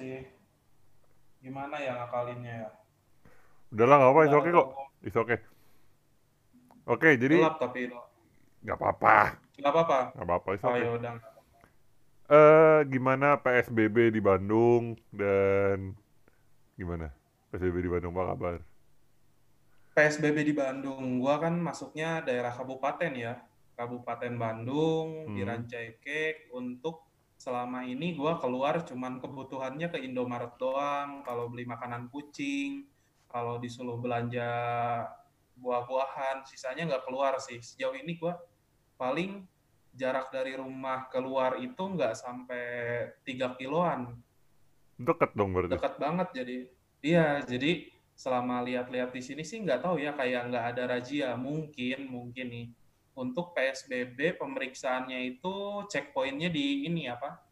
sih. Gimana ya ngakalinnya ya? Udahlah nggak apa, Nggak it's okay kok. It's okay. Oke, jadi Gelap tapi nggak apa-apa, nggak apa-apa. nggak apa-apa, it's Oh okay. udah. Eh, gimana PSBB di Bandung dan gimana? PSBB di Bandung apa kabar? PSBB di Bandung, gua kan masuknya daerah kabupaten ya. Kabupaten Bandung, di Hmm. Rancaikek untuk selama ini gua keluar cuman kebutuhannya ke Indomaret doang, kalau beli makanan kucing, kalau disuruh belanja buah-buahan, sisanya nggak keluar sih. Sejauh ini gua paling jarak dari rumah keluar itu nggak sampai 3 kiloan. Deket dong berarti. Dekat banget jadi. Iya, jadi selama lihat-lihat di sini sih nggak tahu ya kayak nggak ada razia. Mungkin, mungkin nih. Untuk PSBB pemeriksaannya itu checkpointnya di ini apa?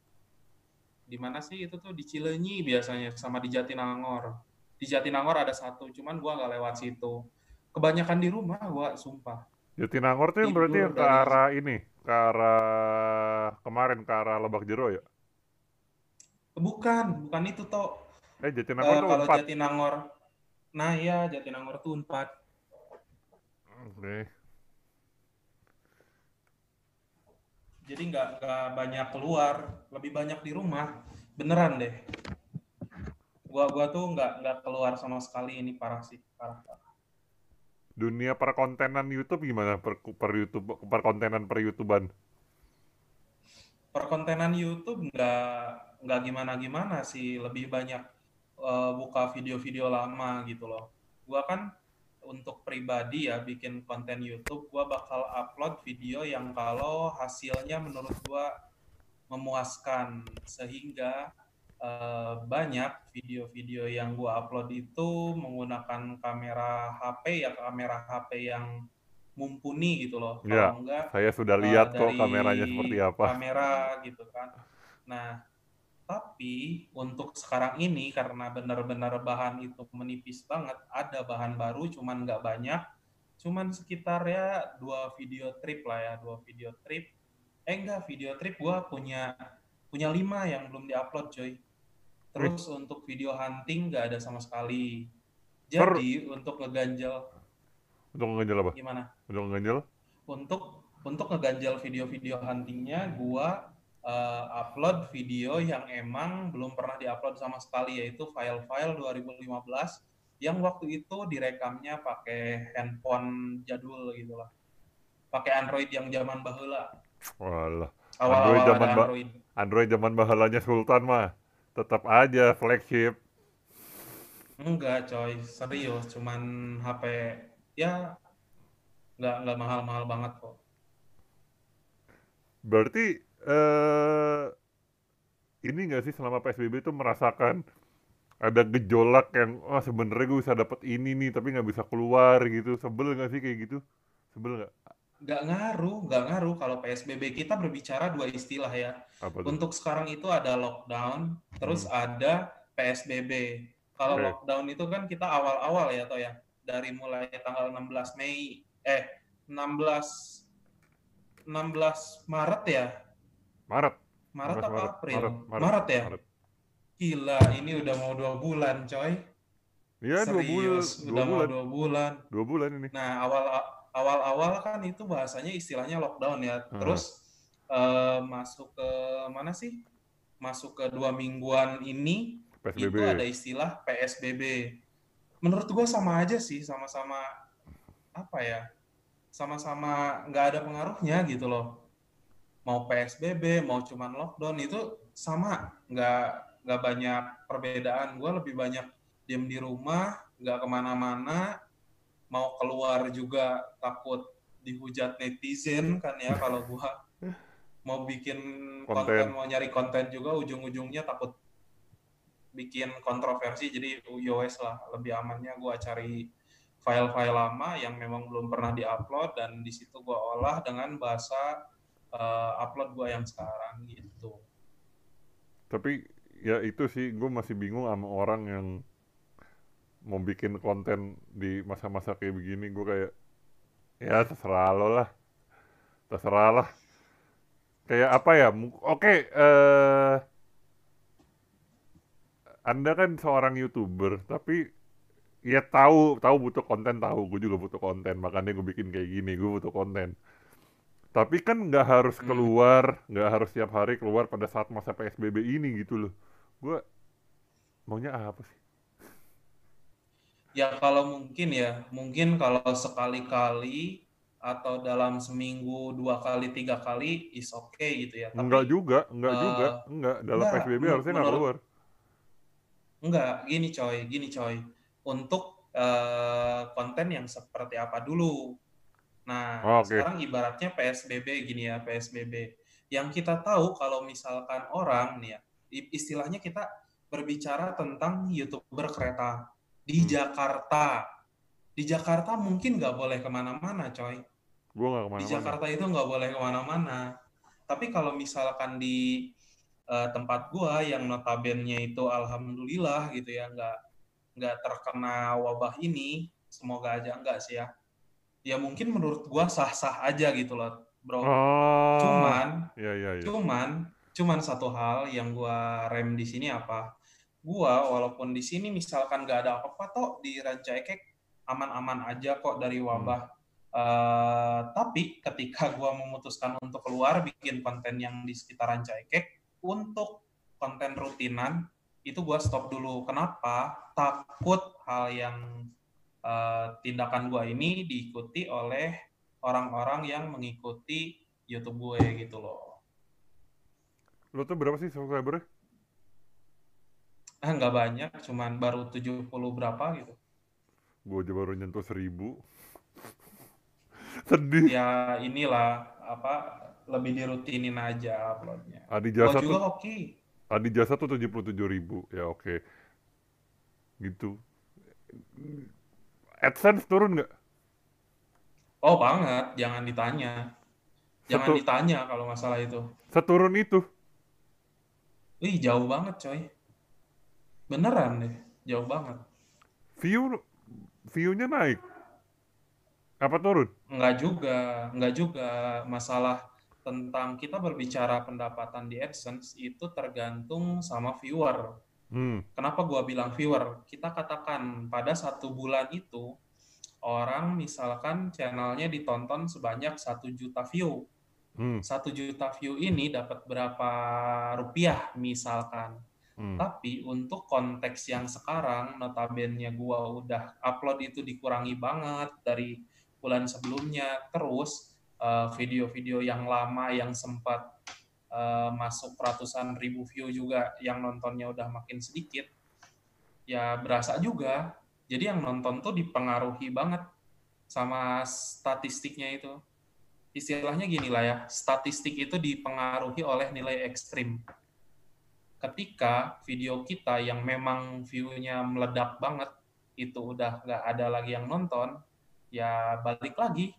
Di mana sih itu tuh di Cileunyi biasanya sama di Jatinangor. Di Jatinangor ada satu, cuman gua nggak lewat situ. Kebanyakan di rumah gua sumpah. Jatinangor tuh yang berarti yang ke arah ini, ke arah kemarin ke arah Lebak Jero ya? Bukan, bukan itu toh. Eh Jatinangor Eh, tuh kalau empat. Jatinangor, nah iya Jatinangor tuh Unpad. Oke. Jadi nggak nggak banyak keluar, lebih banyak di rumah. Beneran deh. Gua gua tuh nggak nggak keluar sama sekali ini parah sih, parah. parah. Dunia perkontenan YouTube gimana? Per, per YouTube, perkontenan per YouTubean. Perkontenan YouTube nggak nggak gimana-gimana sih, lebih banyak eh, buka video-video lama gitu loh. Gua kan untuk pribadi ya bikin konten YouTube, gua bakal upload video yang kalau hasilnya menurut gua memuaskan sehingga eh, banyak video-video yang gua upload itu menggunakan kamera HP ya kamera HP yang mumpuni gitu loh. Ya, Kalau enggak Saya sudah lihat kok dari kameranya seperti apa. kamera gitu kan. Nah, tapi untuk sekarang ini karena benar-benar bahan itu menipis banget, ada bahan baru cuman nggak banyak, cuman sekitar ya dua video trip lah ya, dua video trip. Eh enggak, video trip gua punya punya lima yang belum diupload coy. Terus untuk video hunting nggak ada sama sekali. Per- Jadi untuk ngeganjel Untuk ngeganjel apa? gimana? Untuk ngeganjel? untuk untuk ngeganjal video-video huntingnya gua eh, upload video yang emang belum pernah diupload sama sekali yaitu file-file 2015 yang waktu itu direkamnya pakai handphone jadul gitu lah pakai Android yang zaman bahula Walah. awal-awal Android zaman Android Android zaman bahalanya Sultan mah. Tetap aja flagship. enggak coy serius cuman HP ya nggak nggak mahal-mahal banget kok Berarti eh ini nggak sih selama PSBB itu merasakan ada gejolak yang wah sebenarnya gue bisa dapat ini nih tapi nggak bisa keluar gitu sebel nggak sih kayak gitu sebel nggak nggak ngaruh nggak ngaruh kalau PSBB kita berbicara dua istilah ya apa tuh Untuk sekarang itu ada lockdown, terus Hmm. ada PSBB. Kalau Oke. lockdown itu kan kita awal-awal ya, toh ya, dari mulai tanggal 16 Mei, eh 16 16 Maret ya, Maret Maret 16 apa Maret, April? Maret, Maret, Maret, ya. Maret. Gila, ini udah mau dua bulan, coy. Iya dua bulan dua udah mau bulan dua bulan. dua bulan ini Nah, awal awal-awal kan itu bahasanya istilahnya lockdown ya. Hmm. Terus eh, masuk ke mana sih? Masuk ke dua mingguan ini PSBB itu ada istilah PSBB. Menurut gua sama aja sih, sama-sama apa ya? Sama-sama nggak ada pengaruhnya gitu loh. Mau PSBB, mau cuman lockdown itu sama, nggak nggak banyak perbedaan. Gua lebih banyak diem di rumah, nggak ke mana-mana. Mau keluar juga takut dihujat netizen kan ya kalau gua mau bikin konten, Konten. mau nyari konten juga ujung-ujungnya takut bikin kontroversi jadi yowes lah lebih amannya gua cari file-file lama yang memang belum pernah diupload dan di situ gua olah dengan bahasa eh, upload gua yang sekarang gitu. Tapi ya itu sih gue masih bingung sama orang yang mau bikin konten di masa-masa kayak begini. Gue kayak ya terserah lo lah. Terserah lah. Kayak apa ya? Oke eh Anda kan seorang YouTuber, tapi ya tahu tahu butuh konten tahu. Gue juga butuh konten makanya gue bikin kayak gini gue butuh konten tapi kan nggak harus Hmm. keluar nggak harus tiap hari keluar pada saat masa PSBB ini gitu loh gue maunya apa sih Ya kalau mungkin ya, mungkin kalau sekali-kali atau dalam seminggu dua kali tiga kali is okay gitu ya. enggak Tapi juga enggak eh, juga enggak dalam enggak, PSBB harusnya nggak keluar enggak gini coy, gini coy. Untuk eh, konten yang seperti apa dulu. Nah, Oh, oke sekarang ibaratnya PSBB gini ya, PSBB. Yang kita tahu kalau misalkan orang nih ya, istilahnya kita berbicara tentang YouTuber kereta di Hmm. Jakarta. Di Jakarta mungkin nggak boleh ke mana-mana, coy. gue nggak Di ke mana-mana Jakarta itu nggak boleh ke mana-mana. Tapi kalau misalkan di eh, tempat gua yang notabene itu alhamdulillah gitu ya nggak nggak terkena wabah ini, semoga aja enggak sih ya. Ya mungkin menurut gua sah-sah aja gitu loh, bro. oh Cuman, ya ya ya cuman, cuman satu hal yang gua rem di sini apa? Gua walaupun di sini misalkan nggak ada apa-apa toh di Ranca Ekek aman-aman aja kok dari hmm. wabah. Eh, tapi ketika gua memutuskan untuk keluar bikin konten yang di sekitar Ranca Ekek untuk konten rutinan itu gua stop dulu. Kenapa? Takut hal yang eh, tindakan gua ini diikuti oleh orang-orang yang mengikuti YouTube gue gitu loh. lo tuh berapa sih subscribernya Ah, nggak banyak, cuman baru 70 berapa gitu. gue aja baru nyentuh seribu sedih Ya inilah apa lebih dirutinin aja uploadnya. Adi Jasa juga tuh oke. Adi Jasa tuh tujuh puluh tujuh ribu ya oke gitu AdSense turun nggak Oh banget, jangan ditanya. Jangan Setu- ditanya kalau masalah itu. seturun itu Wih, jauh banget coy. Beneran deh, jauh banget. view view-nya naik apa turun Enggak juga, enggak juga. Masalah tentang kita berbicara pendapatan di AdSense itu tergantung sama viewer. Hmm Kenapa gua bilang viewer? Kita katakan pada satu bulan itu orang misalkan channelnya ditonton sebanyak satu juta view. hmm Satu juta view ini dapat berapa rupiah misalkan. hmm Tapi untuk konteks yang sekarang, notabene gua udah upload itu dikurangi banget dari bulan sebelumnya. Terus eh, video-video yang lama yang sempat eh, masuk ratusan ribu view juga yang nontonnya udah makin sedikit, ya berasa juga. Jadi yang nonton tuh dipengaruhi banget sama statistiknya itu. Istilahnya gini lah ya, statistik itu dipengaruhi oleh nilai ekstrim ketika video kita yang memang view-nya meledak banget itu udah nggak ada lagi yang nonton ya balik lagi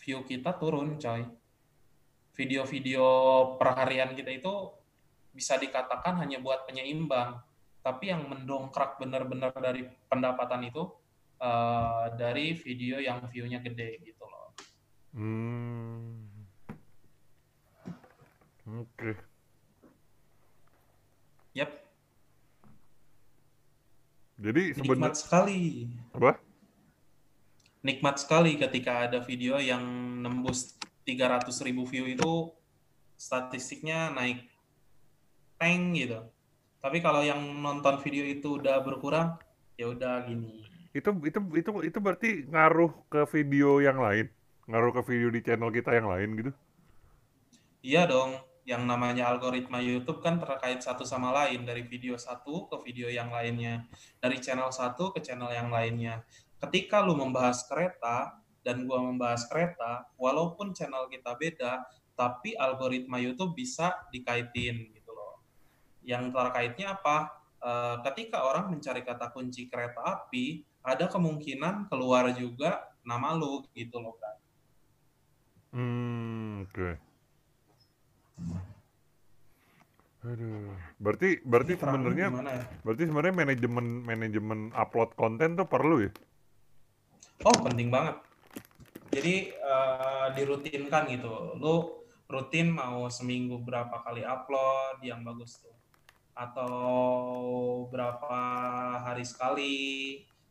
view kita turun coy video-video perharian kita itu bisa dikatakan hanya buat penyeimbang. Tapi yang mendongkrak benar-benar dari pendapatan itu eh, dari video yang view-nya gede gitu loh. Hmm. Oke. Yep jadi nikmat sebenarnya sekali. Apa? Nikmat sekali ketika ada video yang nembus 300 ribu view itu statistiknya naik tank gitu. Tapi kalau yang nonton video itu udah berkurang, ya udah gini. itu itu itu itu berarti ngaruh ke video yang lain ngaruh ke video di channel kita yang lain gitu Iya dong, yang namanya algoritma YouTube kan terkait satu sama lain dari video satu ke video yang lainnya, dari channel satu ke channel yang lainnya. Ketika lu membahas kereta dan gua membahas kereta, walaupun channel kita beda, tapi algoritma YouTube bisa dikaitin gitu loh. Yang terkaitnya apa? Eh, ketika orang mencari kata kunci kereta api, ada kemungkinan keluar juga nama lu gitu loh kan. hmm oke aduh berarti berarti sebenarnya ya? berarti sebenarnya manajemen manajemen upload konten tuh perlu ya Oh, penting banget. Jadi eh, dirutinkan gitu. Lu rutin mau seminggu berapa kali upload yang bagus tuh. atau berapa hari sekali.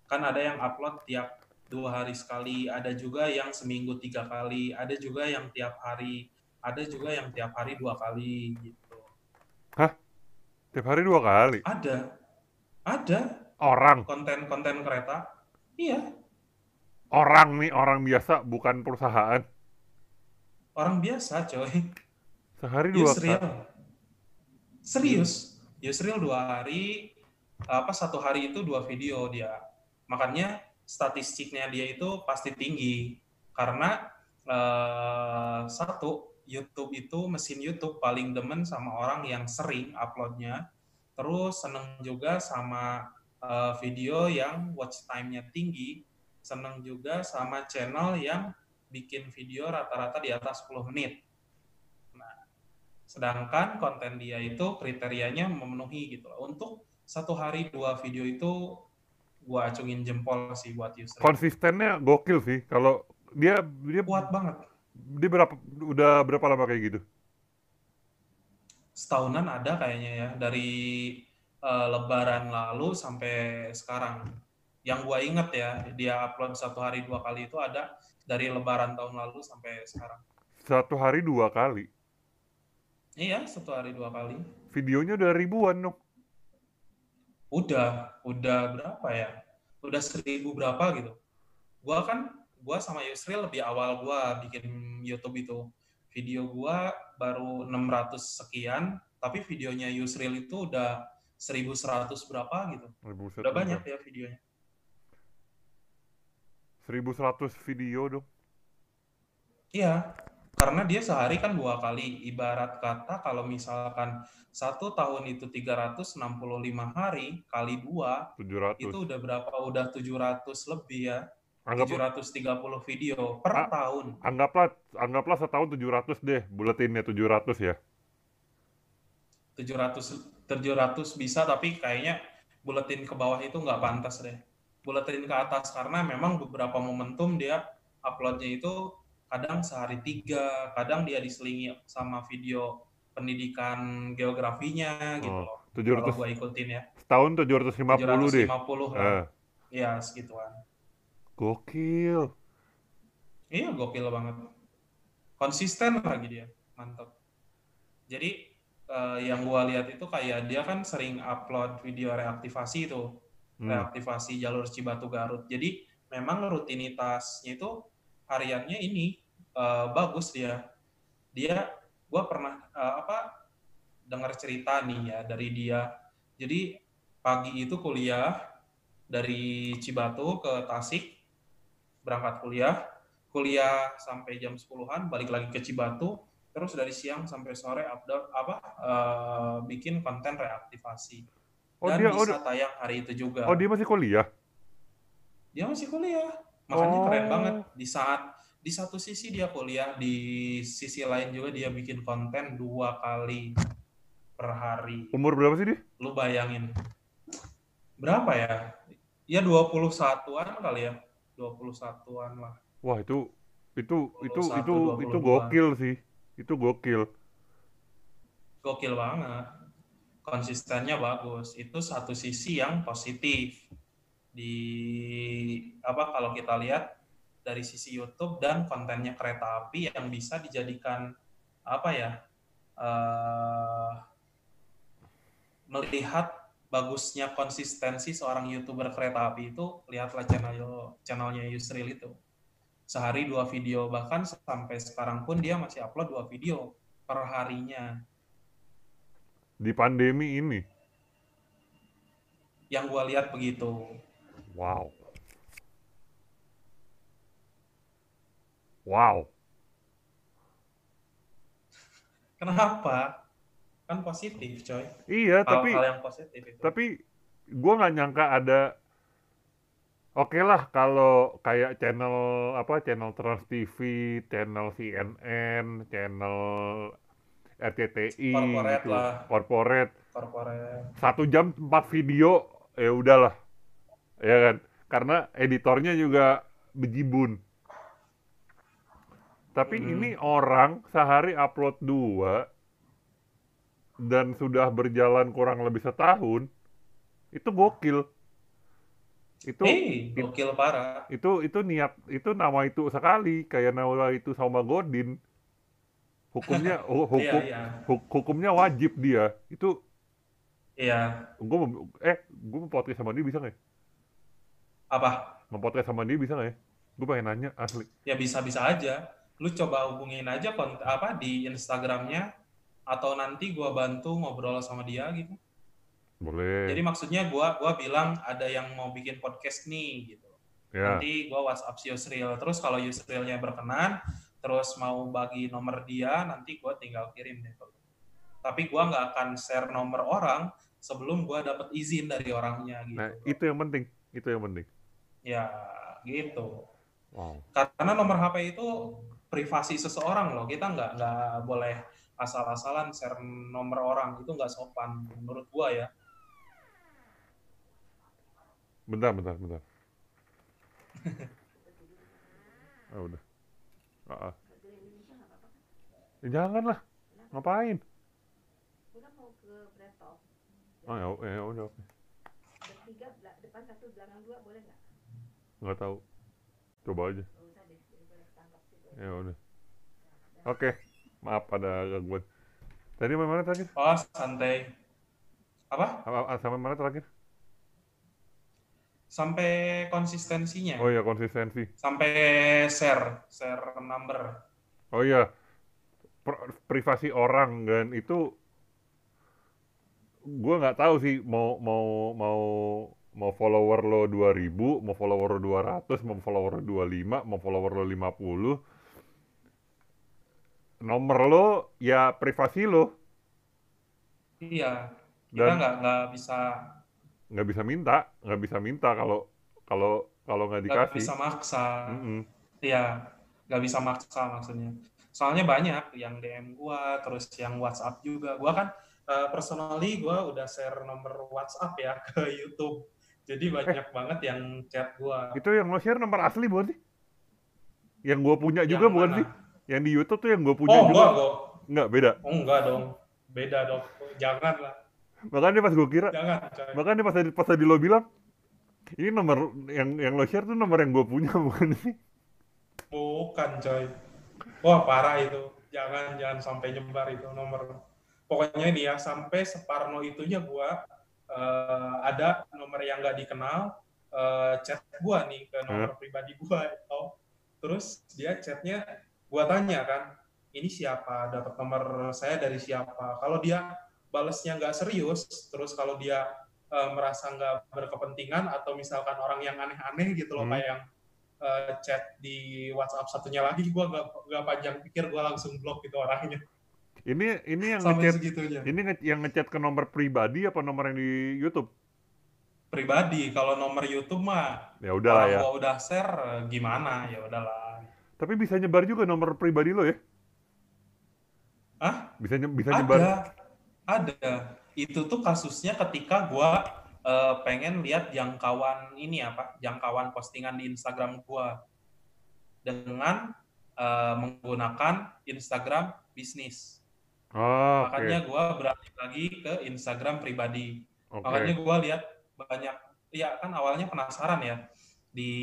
Kan ada yang upload tiap dua hari sekali, ada juga yang seminggu tiga kali, ada juga yang tiap hari, ada juga yang tiap hari dua kali gitu. Hah? Tiap hari dua kali? Ada, ada Orang? konten-konten kereta. Iya, Orang nih, orang biasa, bukan perusahaan. orang biasa coy. Sehari dua Yusril. kali? Serius. Yusril dua hari, apa satu hari itu dua video dia. Makanya statistiknya dia itu pasti tinggi. Karena eh, satu, YouTube itu, mesin YouTube paling demen sama orang yang sering uploadnya. Terus seneng juga sama eh, video yang watch time-nya tinggi. Seneng juga sama channel yang bikin video rata-rata di atas 10 menit. Nah, sedangkan konten dia itu kriterianya memenuhi gitu loh. Untuk satu hari dua video itu gua acungin jempol sih buat user. Konsistennya gokil sih. Kalau dia dia Kuat banget. dia berapa udah berapa lama kayak gitu? Setahunan ada kayaknya ya dari eh, Lebaran lalu sampai sekarang. Yang gua inget ya, dia upload satu hari dua kali itu ada dari Lebaran tahun lalu sampai sekarang. Satu hari dua kali. Iya, satu hari dua kali. Videonya udah ribuan dong. Udah, udah berapa ya? Udah seribu berapa gitu. Gua kan, gua sama Yusril lebih awal gua bikin YouTube itu. Video gua baru 600 sekian, tapi videonya Yusril itu udah 1100 berapa gitu. Eh, buset, Udah buset. banyak ya videonya. 1100 video dong. Iya, karena dia sehari kan dua kali. Ibarat kata kalau misalkan satu tahun itu 365 hari kali dua, 700. itu udah berapa? Udah 700 lebih ya. Anggaplah 730 video per Ah. tahun. anggaplah anggaplah setahun 700 deh, buletinnya 700 ya. 700 700 bisa tapi kayaknya buletin ke bawah itu nggak pantas deh. Buletin ke atas karena memang beberapa momentum dia uploadnya itu kadang sehari tiga, kadang dia diselingi sama video pendidikan geografinya gitu Oh, loh. 700 Kalau gua ikutin ya. setahun 750 deh. 750 lah. Eh, Ya, segituan. gokil. Iya, gokil banget. Konsisten lagi dia, mantap. Jadi eh, yang gua lihat itu kayak dia kan sering upload video reaktivasi itu. Reaktivasi jalur Cibatu Garut. Jadi memang rutinitasnya itu hariannya ini eh, bagus dia. Dia, gua pernah eh, apa dengar cerita nih ya dari dia. Jadi pagi itu kuliah dari Cibatu ke Tasik, berangkat kuliah, kuliah sampai jam 10-an, balik lagi ke Cibatu, terus dari siang sampai sore upload apa eh, bikin konten reaktivasi. Oh Dan dia oh, bisa tayang hari itu juga. oh dia masih kuliah. Dia masih kuliah. Makanya keren Oh. banget di saat di satu sisi dia kuliah, di sisi lain juga dia bikin konten dua kali per hari. Umur berapa sih dia? Lu bayangin. Berapa ya? Ya 21-an kali ya. 21-an lah. Wah, itu itu itu 21, itu itu 22. gokil sih. Itu gokil. Gokil banget. Konsistennya bagus. Itu satu sisi yang positif. Di apa kalau kita lihat dari sisi YouTube dan kontennya kereta api yang bisa dijadikan apa ya? eh, melihat bagusnya konsistensi seorang YouTuber kereta api itu lihatlah channel channelnya Yusril itu. Sehari dua video bahkan sampai sekarang pun dia masih upload dua video per harinya. Di pandemi ini. yang gua lihat begitu. Wow. Wow. Kenapa? Kan positif, coy. Iya, tapi Hal-hal yang positif itu. tapi gua nggak nyangka ada Oke lah kalau kayak channel apa channel Trans TV, channel CNN, channel RCTI Corporate gitu, lah. corporate Corporate. satu jam empat video ya udahlah ya kan karena editornya juga bejibun tapi Hmm. ini orang sehari upload dua dan sudah berjalan kurang lebih setahun, itu gokil. Itu it- gokil parah. itu itu niat itu nama itu sekali kayak nama itu sama Godin. Hukumnya hu- Iya, hukum iya. hu- hukumnya wajib dia. Itu Iya. gue eh gue mau podcast sama dia bisa nggak ya? Apa? Mau podcast sama dia bisa nggak ya? Gue pengen nanya asli. Ya bisa-bisa aja. Lu coba hubungin aja kont apa di Instagramnya atau nanti gua bantu ngobrol sama dia gitu. Boleh. Jadi maksudnya gua gua bilang ada yang mau bikin podcast nih gitu. Ya. Nanti gua WhatsApp si Yusril. Terus kalau Yusrilnya berkenan, terus mau bagi nomor dia, nanti gua tinggal kirim deh. Tapi gua nggak akan share nomor orang sebelum gua dapat izin dari orangnya gitu. Nah, itu yang penting. Itu yang penting. Ya, gitu. Wow. Karena nomor HP itu privasi seseorang loh. Kita nggak nggak boleh asal-asalan share nomor orang. Itu nggak sopan menurut gua ya. Bentar, bentar, bentar. Ah, udah. Ah, ah. Ya, jangan lah. Ngapain? Enggak mau ke. Oh ya, ya udah oke. Bertiga, depan satu, belakang dua, boleh nggak? Nggak tahu. Coba aja. Ya udah. Oke. Maaf ada gangguan. Tadi mana terakhir? Oh, santai. Apa? Apa, apa- sampai mana terakhir? Sampai konsistensinya. Oh iya konsistensi. Sampai share, share number. Oh iya. Pri- privasi orang dan itu gue nggak tahu sih mau mau mau mau follower lo 2000, mau follower lo 200, mau follower lo 25, mau follower lo 50. Nomor lo ya privasi lo Iya. Kita nggak nggak bisa nggak bisa minta, nggak bisa minta kalau kalau kalau nggak nggak dikasih. bisa maksa. Iya, nggak bisa maksa maksudnya. Soalnya banyak yang DM gua, terus yang WhatsApp juga. Gua kan eh, personally gua udah share nomor WhatsApp ya ke YouTube. Jadi Eh, banyak banget yang chat gua. itu yang lo share nomor asli bukan sih? Yang gue punya juga Yang bukan sih? Yang di YouTube tuh yang gue punya Oh, juga. enggak kok. Nggak, beda. Oh, enggak dong. Beda dong. Jangan lah. Makanya pas gue kira, Jangan, coy. makanya pas tadi pas tadi lo bilang, ini nomor yang yang lo share tuh nomor yang gue punya bukan sih? Bukan, coy. Wah, parah itu. Jangan jangan sampai nyebar itu nomor. Pokoknya ini ya sampai separno itunya gua eh, ada nomor yang nggak dikenal eh, chat gua nih ke nomor pribadi gua oh. Terus dia chatnya gua tanya kan, ini siapa? Dapat nomor saya dari siapa? Kalau dia balesnya nggak serius, terus kalau dia eh, merasa nggak berkepentingan atau misalkan orang yang aneh-aneh gitu loh Hmm. kayak yang eh, chat di WhatsApp satunya lagi, gua nggak panjang pikir, gua langsung blok itu orangnya Ini ini yang sampai ngechat, segitunya. ini nge- yang ngechat ke nomor pribadi apa nomor yang di YouTube? Pribadi, kalau nomor YouTube mah Ya udah ya. gua udah share gimana ya udahlah. Tapi bisa nyebar juga nomor pribadi lo ya? Hah? Bisa nye- bisa nyebar. Ada. Itu tuh kasusnya ketika gua eh, pengen lihat jangkauan ini apa, jangkauan postingan di Instagram gua dengan eh, menggunakan Instagram bisnis. Oh. Makanya gua beralih lagi ke Instagram pribadi. Oke. Makanya gua lihat banyak, ya kan awalnya penasaran ya di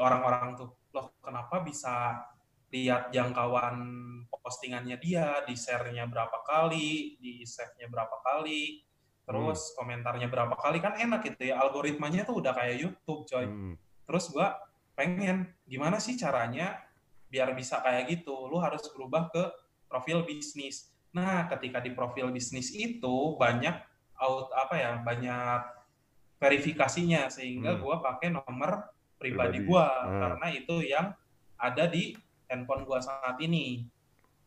orang-orang tuh, loh kenapa bisa lihat jangkauan postingannya dia, di share-nya berapa kali, di save-nya berapa kali, terus komentarnya berapa kali, kan enak gitu ya, algoritmanya tuh udah kayak YouTube coy. Hmm. Terus gua pengen, gimana sih caranya biar bisa kayak gitu, lu harus berubah ke profil bisnis. Nah, ketika di profil bisnis itu banyak out apa ya, banyak verifikasinya sehingga Hmm. gua pakai nomor pribadi Pribadi. gua Ah. karena itu yang ada di handphone gua saat ini.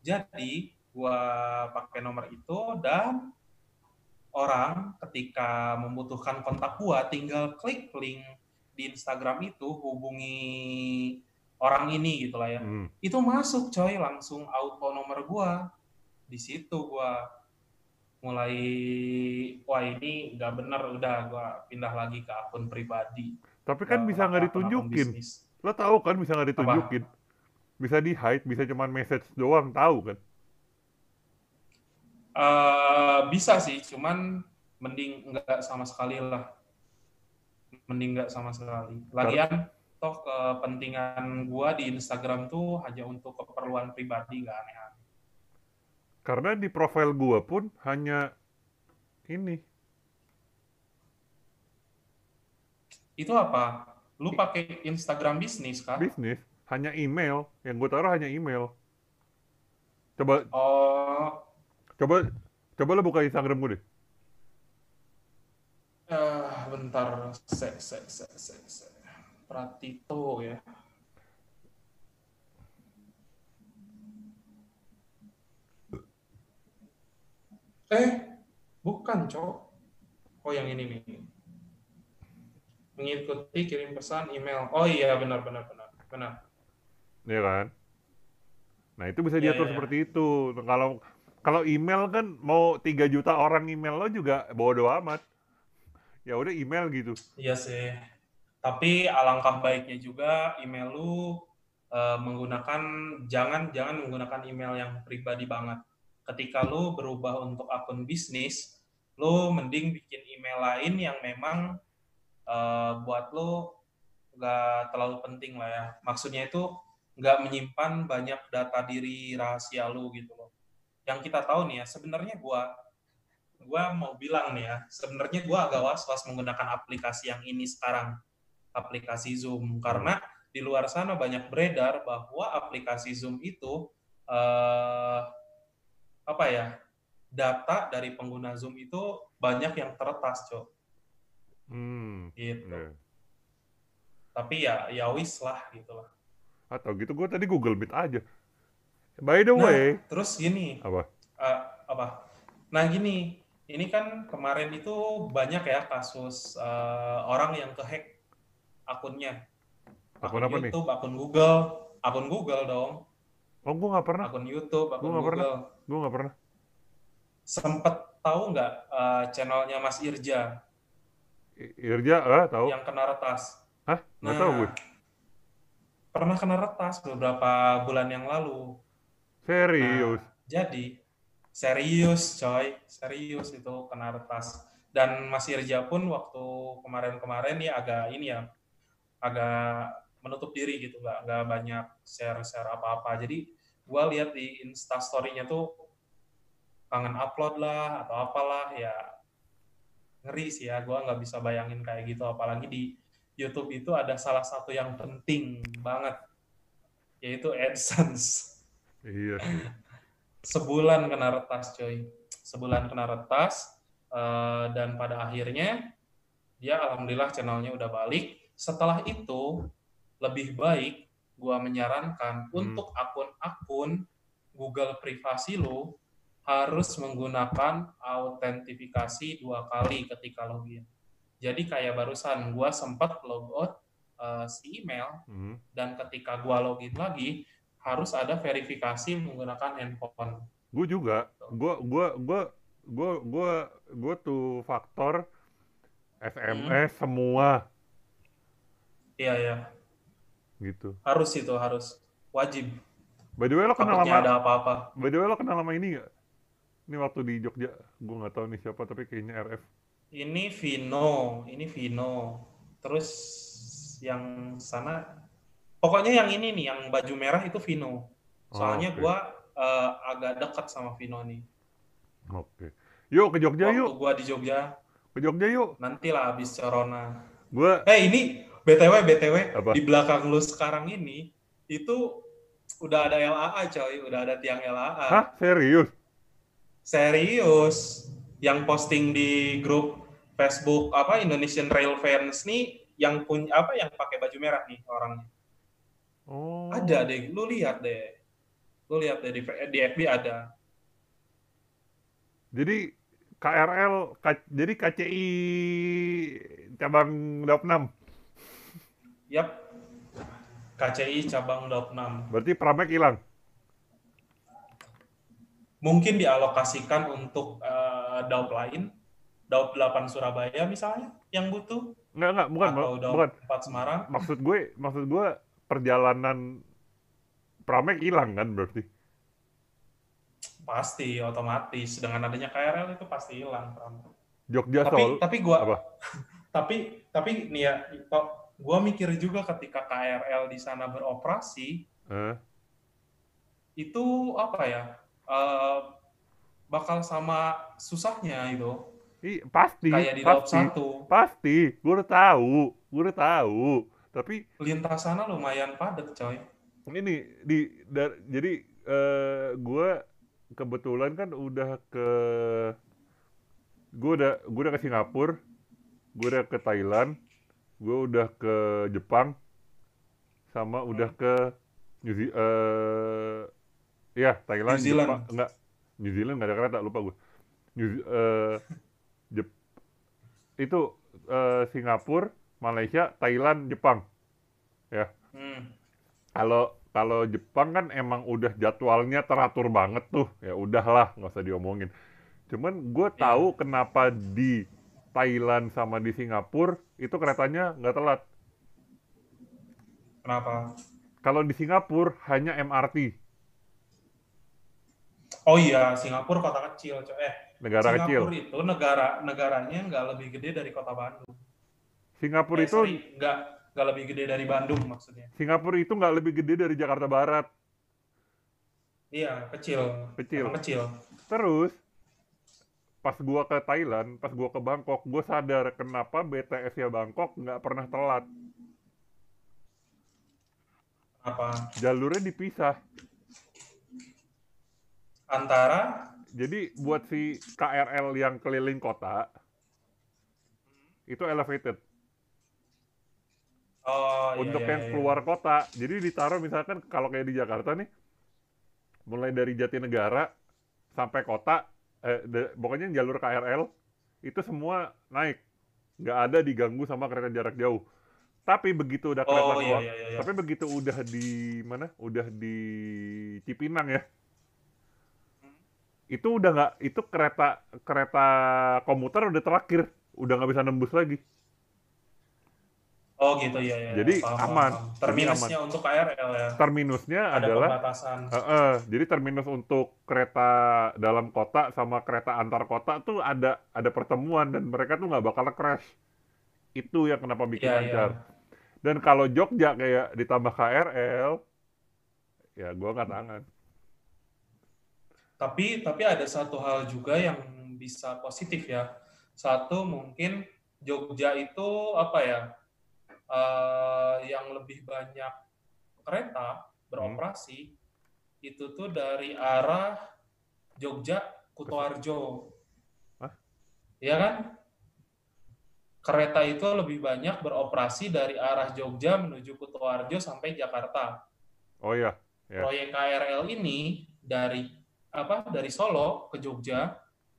Jadi, gua pakai nomor itu dan orang ketika membutuhkan kontak gua tinggal klik link di Instagram itu hubungi orang ini gitu lah ya. Hmm. Itu masuk coy langsung auto nomor gua. Di situ gua mulai wah ini nggak bener udah gua pindah lagi ke akun pribadi. Tapi kan Ke bisa nggak ditunjukin. Lo tahu kan bisa nggak ditunjukin? Bisa di hide, bisa cuman message doang, tahu kan? Eh, bisa sih, cuman mending nggak sama sekali lah. Mending nggak sama sekali. Lagian toh kepentingan gua di Instagram tuh hanya untuk keperluan pribadi, nggak aneh-aneh. Karena di profil gua pun hanya ini. Itu apa? Lu pakai Instagram bisnis kah? bisnis hanya email yang gue taruh hanya email coba Oh, coba coba lo buka Instagram gue deh eh bentar, se, se, se, se, se. Pratito ya. Eh, bukan, Cok. Oh, yang ini nih. Mengikuti kirim pesan email. Oh iya, benar benar benar. Benar. Ya kan nah itu bisa Iya, diatur iya, iya. seperti itu kalau kalau email kan mau 3 juta orang email lo juga bodo amat ya udah email gitu Iya sih. Tapi alangkah baiknya juga email lu eh, menggunakan jangan jangan menggunakan email yang pribadi banget. Ketika lu berubah untuk akun bisnis, lu mending bikin email lain yang memang eh, buat lu nggak terlalu penting lah ya. Maksudnya itu nggak menyimpan banyak data diri rahasia lu gitu loh. Yang kita tahu nih ya, sebenarnya gua gua mau bilang nih ya, sebenarnya gua agak was-was menggunakan aplikasi yang ini sekarang, aplikasi Zoom, karena di luar sana banyak beredar bahwa aplikasi Zoom itu eh, apa ya, data dari pengguna Zoom itu banyak yang teretas, cok, hmm gitu. ya. Tapi ya, ya wis lah gitu lah. Atau gitu gue tadi Google Meet aja by the Nah, way terus gini, apa eh, apa? Nah gini, ini kan kemarin itu banyak ya kasus eh, orang yang kehack akunnya. Akun apa nih? YouTube, akun Google, akun Google dong, oh gue nggak pernah akun YouTube, akun Gua nggak pernah. Google. gue nggak pernah Sempet tahu nggak eh, channelnya Mas Irja I- Irja ah tahu yang kena retas? hah nggak Nah, tahu gue pernah kena retas beberapa bulan yang lalu. serius Jadi serius coy, serius itu kena retas. Dan Mas Irja pun waktu kemarin-kemarin ya agak ini ya, agak menutup diri gitu, nggak nggak banyak share-share apa-apa. Jadi gua lihat di Instastory-nya tuh kangen upload lah atau apalah ya ngeri sih ya, gua nggak bisa bayangin kayak gitu. Apalagi di YouTube itu ada salah satu yang penting banget, yaitu AdSense. Iya sebulan kena retas coy. Sebulan kena retas eh, dan pada akhirnya dia alhamdulillah channelnya udah balik. Setelah itu lebih baik gua menyarankan untuk akun-akun Google privasi lo harus menggunakan autentifikasi dua kali ketika login jadi kayak barusan gua sempat logout eh, si email Hmm. dan ketika gua login lagi harus ada verifikasi menggunakan handphone. gue juga. Gue gue gue gue gue gue tuh faktor SMS semua. Iya ya, gitu. Harus itu harus. Wajib. by the way lo kenal Takutnya sama ada apa-apa. by the way lo kenal sama ini gak ini waktu di Jogja. Gue nggak tahu nih siapa tapi kayaknya RF Ini Vino, ini Vino. Terus yang sana, pokoknya yang ini nih, yang baju merah itu Vino. Soalnya oke. gua eh, agak dekat sama Vino nih. oke yuk ke Jogja Waktu yuk gua di Jogja, ke Jogja yuk nantilah habis corona. gue Eh ini BTW BTW Apa? di belakang lu sekarang ini itu udah ada LAA coy, udah ada tiang LAA. hah serius Serius. Yang posting di grup Facebook apa Indonesian Rail Fans nih yang punya apa yang pakai baju merah nih orangnya. oh Ada deh, lu lihat deh. Lu lihat deh di, di FB ada. jadi KRL K- jadi KCI cabang 26 Yap. KCI cabang 26. berarti Pramek hilang Mungkin dialokasikan untuk eh, daup lain. Daup 8 Surabaya misalnya yang butuh Enggak, enggak, bukan, atau bukan. daup 4 Semarang. Maksud gue, maksud gue perjalanan Pramek hilang kan berarti. Pasti otomatis dengan adanya KRL itu pasti hilang. Pram. Jogja Tapi Solo tapi gua apa? tapi tapi nih ya kok gua mikir juga ketika KRL di sana beroperasi Eh, itu apa ya? Eh, bakal sama susahnya itu i, pasti, kayak di pasti, satu pasti. Gue udah tahu, gue udah tahu. Tapi lintas sana lumayan padat coy ini di dar- jadi eh gue kebetulan kan udah ke gue udah gue udah ke Singapura gue udah ke Thailand gue udah ke Jepang sama udah ke New Ze- eh ya Thailand New Zealand. Jepang enggak. New Zealand nggak ada kereta lupa gue New eh Jep- itu eh, Singapura Malaysia Thailand Jepang. Ya. Hmm. kalau kalau Jepang kan emang udah jadwalnya teratur banget tuh. Ya udahlah nggak usah diomongin. Cuman gue Iya. tahu kenapa di Thailand sama di Singapura itu keretanya nggak telat. Kenapa? Kalau di Singapura hanya MRT oh iya Singapura kota kecil coy. Eh negara kecil? Singapura itu negara negaranya nggak lebih gede dari kota Bandung. Singapura Eh, itu sorry, nggak nggak lebih gede dari Bandung maksudnya. Singapura itu nggak lebih gede dari Jakarta Barat. Iya kecil. Kecil. Emang kecil. Terus pas gua ke Thailand pas gua ke Bangkok gue sadar kenapa BTS ya Bangkok nggak pernah telat. Apa? Jalurnya dipisah antara Jadi buat si KRL yang keliling kota itu elevated. oh iya, Untuk iya, yang iya. keluar kota, jadi ditaruh misalkan kalau kayak di Jakarta nih, mulai dari Jatinegara sampai kota, eh, de- pokoknya jalur KRL itu semua naik, nggak ada diganggu sama kereta jarak jauh. Tapi begitu udah kereta oh iya keluar, iya iya tapi begitu udah di mana? Udah di Cipinang ya. Itu udah nggak, itu kereta kereta komuter udah terakhir, udah nggak bisa nembus lagi. oh gitu iya iya Jadi Paham, aman. paham. Terminusnya untuk KRL ya Terminusnya ada adalah, pembatasan eh, eh, jadi terminus untuk kereta dalam kota sama kereta antar kota tuh ada ada pertemuan dan mereka tuh nggak bakal crash. Itu yang kenapa bikin Iya, iya. lancar. Dan kalau Jogja kayak ditambah KRL, ya gua nggak tangan. Tapi tapi ada satu hal juga yang bisa positif ya. Satu mungkin Jogja itu apa ya? eh, yang lebih banyak kereta beroperasi itu tuh dari arah Jogja Kutoarjo. Hah? Iya kan? Kereta itu lebih banyak beroperasi dari arah Jogja menuju Kutoarjo sampai Jakarta Oh iya, Ya. proyek KRL ini dari apa dari Solo ke Jogja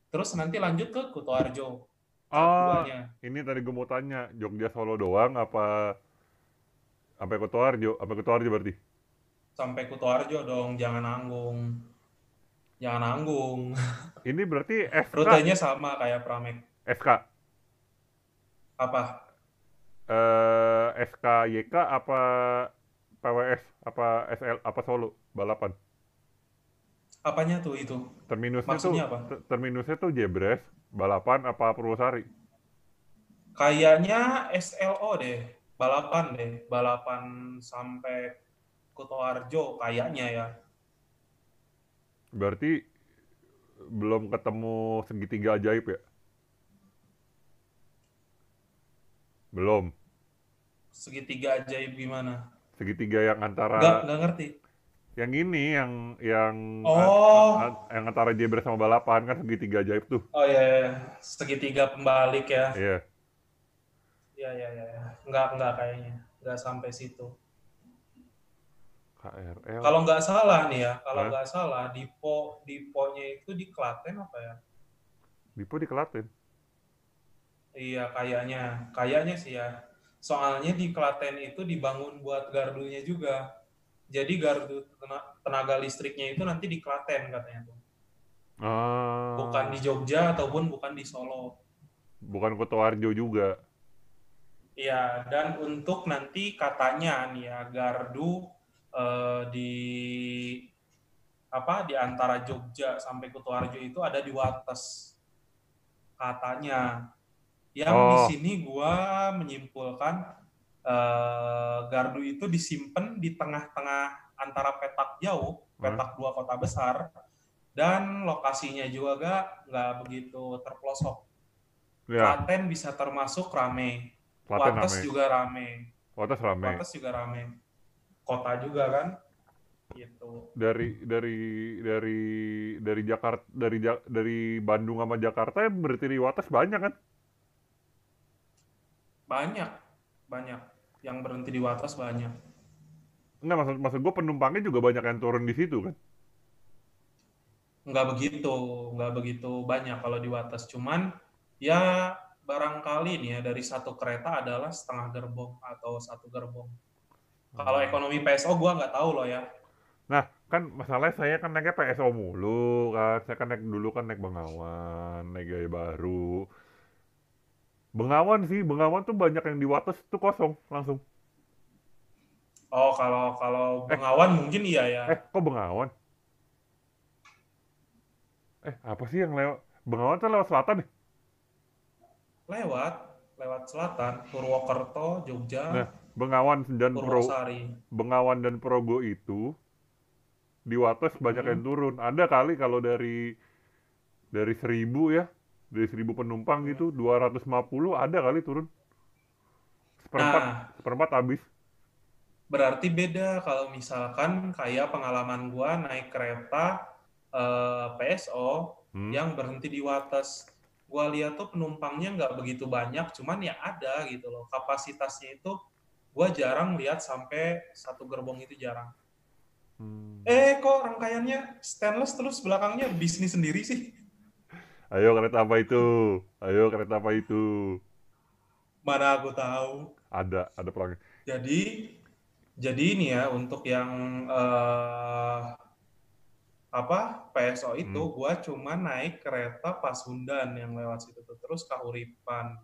terus nanti lanjut ke Kutoarjo Ah, ini tadi gue mau tanya, Jogja Solo doang apa sampai Kutoarjo? Sampai Kutoarjo berarti? sampai Kutoarjo dong jangan nanggung. Jangan nanggung. Ini berarti SK, rutenya sama kayak Pramek. SK, apa? Eh, SKYK apa PWS apa SL apa Solo? Balapan? Apanya tuh itu Terminusnya Maksudnya tuh apa? ter- terminusnya tuh Jebres, balapan apa Purwosari? kayaknya SLO deh balapan deh balapan sampai Kutoarjo kayaknya ya Berarti belum ketemu segitiga ajaib ya? Belum. segitiga ajaib gimana Segitiga yang antara nggak nggak ngerti yang ini yang yang Oh. a- yang antara Jebres sama balapan kan segitiga ajaib tuh. oh ya, ya. segitiga pembalik ya Iya. Iya, iya, iya. iya. Nggak, nggak kayaknya. Nggak sampai situ. KRL. Kalau nggak salah nih ya, kalau nggak salah, Dipo, Diponya itu di Klaten apa ya? Dipo di Klaten. Iya, kayaknya. Kayaknya sih ya. Soalnya di Klaten itu dibangun buat gardunya juga. Jadi gardu tena- tenaga listriknya itu nanti di Klaten katanya tuh. Ah. Bukan di Jogja ataupun bukan di Solo. Bukan Kutoarjo juga. Iya, dan untuk nanti katanya nih ya, gardu eh, di apa di antara Jogja sampai Kutoarjo itu ada di Wates katanya. Yang di Oh. sini gua menyimpulkan eh, gardu itu disimpan di tengah-tengah antara petak jauh, Hmm. petak dua kota besar, dan lokasinya juga gak nggak begitu terpelosok. Ya, Klaten bisa termasuk rame, Klaten Wates rame. juga rame, Wates rame. Wates juga rame, kota juga kan, gitu. Dari dari dari dari Jakarta dari dari Bandung sama Jakarta yang berarti di Wates banyak kan? Banyak, banyak yang berhenti di Wates banyak. Enggak maksud maksud gue penumpangnya juga banyak yang turun di situ kan? nggak begitu nggak begitu banyak kalau di Wates cuman ya barangkali nih ya dari satu kereta adalah setengah gerbong atau satu gerbong kalau ekonomi PSO gua nggak tahu loh ya Nah, kan masalahnya saya kan naiknya PSO mulu kan. Saya kan naik dulu kan naik Bengawan, naik Gaya Baru. Bengawan sih, Bengawan tuh banyak yang di Wates tuh kosong langsung. oh kalau kalau Bengawan mungkin iya ya Eh, kok Bengawan? Eh, apa sih yang lewat? Bengawan tuh lewat selatan nih. lewat lewat selatan Purwokerto Jogja Nah, Bengawan dan Pro, Purwosari Bengawan dan Progo itu di Wates banyak Hmm. yang turun. Ada kali kalau dari dari seribu ya, dari seribu penumpang gitu, 250 ada kali turun. Seperempat, nah seperempat habis. berarti beda kalau misalkan kayak pengalaman gua naik kereta eh, PSO Hmm. yang berhenti di Wates. Gua lihat tuh penumpangnya nggak begitu banyak, cuman ya ada gitu loh. Kapasitasnya itu gua jarang lihat sampai satu gerbong itu jarang. Hmm. Eh kok rangkaiannya stainless terus belakangnya bisnis sendiri sih? Ayo kereta apa itu? Ayo kereta apa itu? Mana aku tahu. Ada, ada pelanggan. Jadi jadi ini ya untuk yang eh, apa PSO itu Hmm. gua cuma naik kereta Pasundan yang lewat situ tuh terus Kahuripan.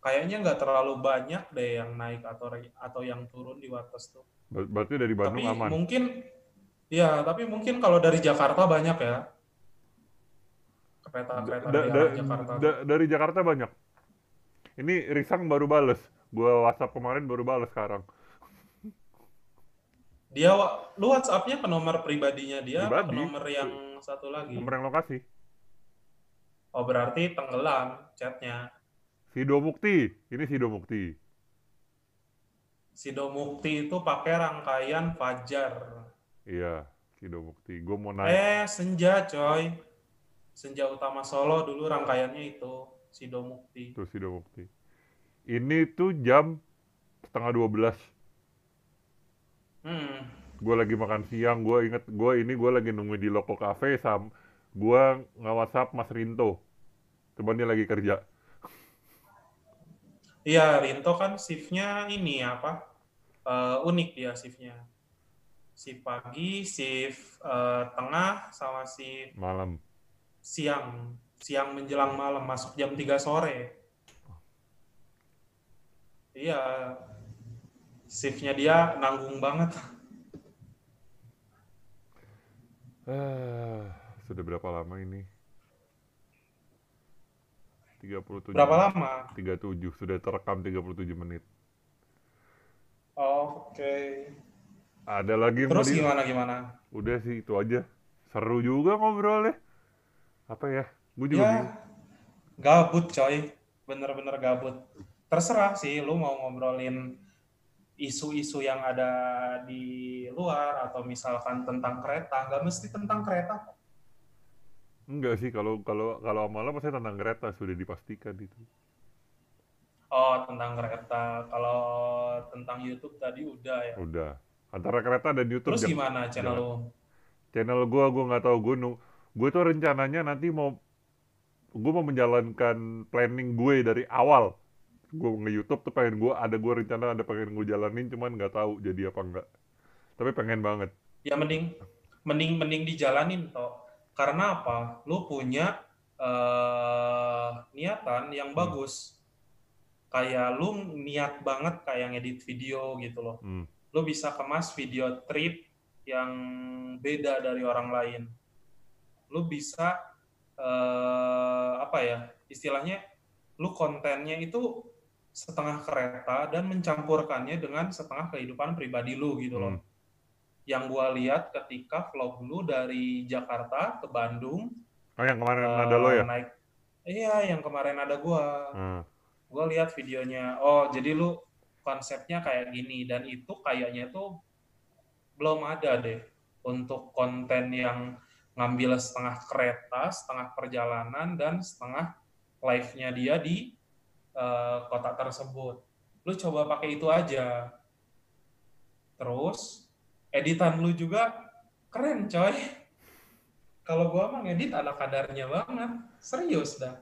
Kayaknya nggak terlalu banyak deh yang naik atau atau yang turun di Wates tuh. Ber- Berarti dari Bandung Tapi aman. mungkin ya, tapi mungkin kalau dari Jakarta banyak ya. Kereta-kereta Da- dari da- Jakarta. da- dari Jakarta banyak. Ini Risang baru bales. Gua WhatsApp kemarin baru bales sekarang. Dia lu WhatsApp-nya ke nomor pribadinya dia apa ke Pribadi. nomor yang satu lagi? Nomor yang lokasi. Oh berarti tenggelam chatnya. Sido Mukti. Ini Sido Mukti. Sido Mukti itu pakai rangkaian Fajar. Iya, Sido Mukti. Gue mau naik. Eh Senja coy. Senja Utama Solo dulu rangkaiannya itu Sido Mukti. Tuh Sido Mukti. Ini tuh jam setengah 12. Hmm. Gue lagi makan siang. Gue inget, gue ini gue lagi nunggu di Loko Cafe sam. Gue nge-whatsapp Mas Rinto. Cuman dia lagi kerja. Iya Rinto kan shiftnya ini apa? Eh, unik dia shiftnya. Shift pagi, shift eh, tengah, sama shift Malam. Siang. Siang menjelang malam masuk jam 3 sore. Iya. Shiftnya dia nanggung banget. Ah, sudah berapa lama ini? 37 Berapa lama? 37, sudah terekam 37 menit. Oke. Ada lagi Terus gimana gimana? Udah sih itu aja. Seru juga ngobrolnya. Apa ya? Gue juga Ya, bingung. gabut coy. Bener-bener gabut. Terserah sih lu mau ngobrolin isu-isu yang ada di luar atau misalkan tentang kereta. Nggak mesti tentang kereta. Enggak sih kalau kalau kalau lo pasti tentang kereta sudah dipastikan itu. Oh, tentang kereta. Kalau tentang YouTube tadi udah ya. Udah. Antara kereta dan YouTube Terus jam- gimana channel lu? channel gua gua nggak tahu gue gue tuh rencananya nanti mau gue mau menjalankan planning gue dari awal gue nge YouTube tuh pengen gue ada gue rencana ada pengen gue jalanin cuman nggak tahu jadi apa enggak tapi pengen banget Ya mending mending mending dijalanin toh. Karena apa? Lu punya eh, niatan yang Hmm. bagus. Kayak lu niat banget kayak ngedit video gitu loh. hmm. Lu bisa kemas video trip yang beda dari orang lain. Lu bisa eh, apa ya istilahnya lu kontennya itu setengah kereta dan mencampurkannya dengan setengah kehidupan pribadi lu gitu loh. Hmm. Yang gua lihat ketika vlog lu dari Jakarta ke Bandung Oh yang kemarin eh, ada lo ya? naik iya yang kemarin ada gua Hmm. gue lihat videonya oh jadi lu konsepnya kayak gini dan itu kayaknya tuh belum ada deh untuk konten yang ngambil setengah kereta setengah perjalanan dan setengah live-nya dia di eh, kota tersebut lu coba pakai itu aja terus editan lu juga keren coy kalau gua mah ngedit ada kadarnya banget serius dah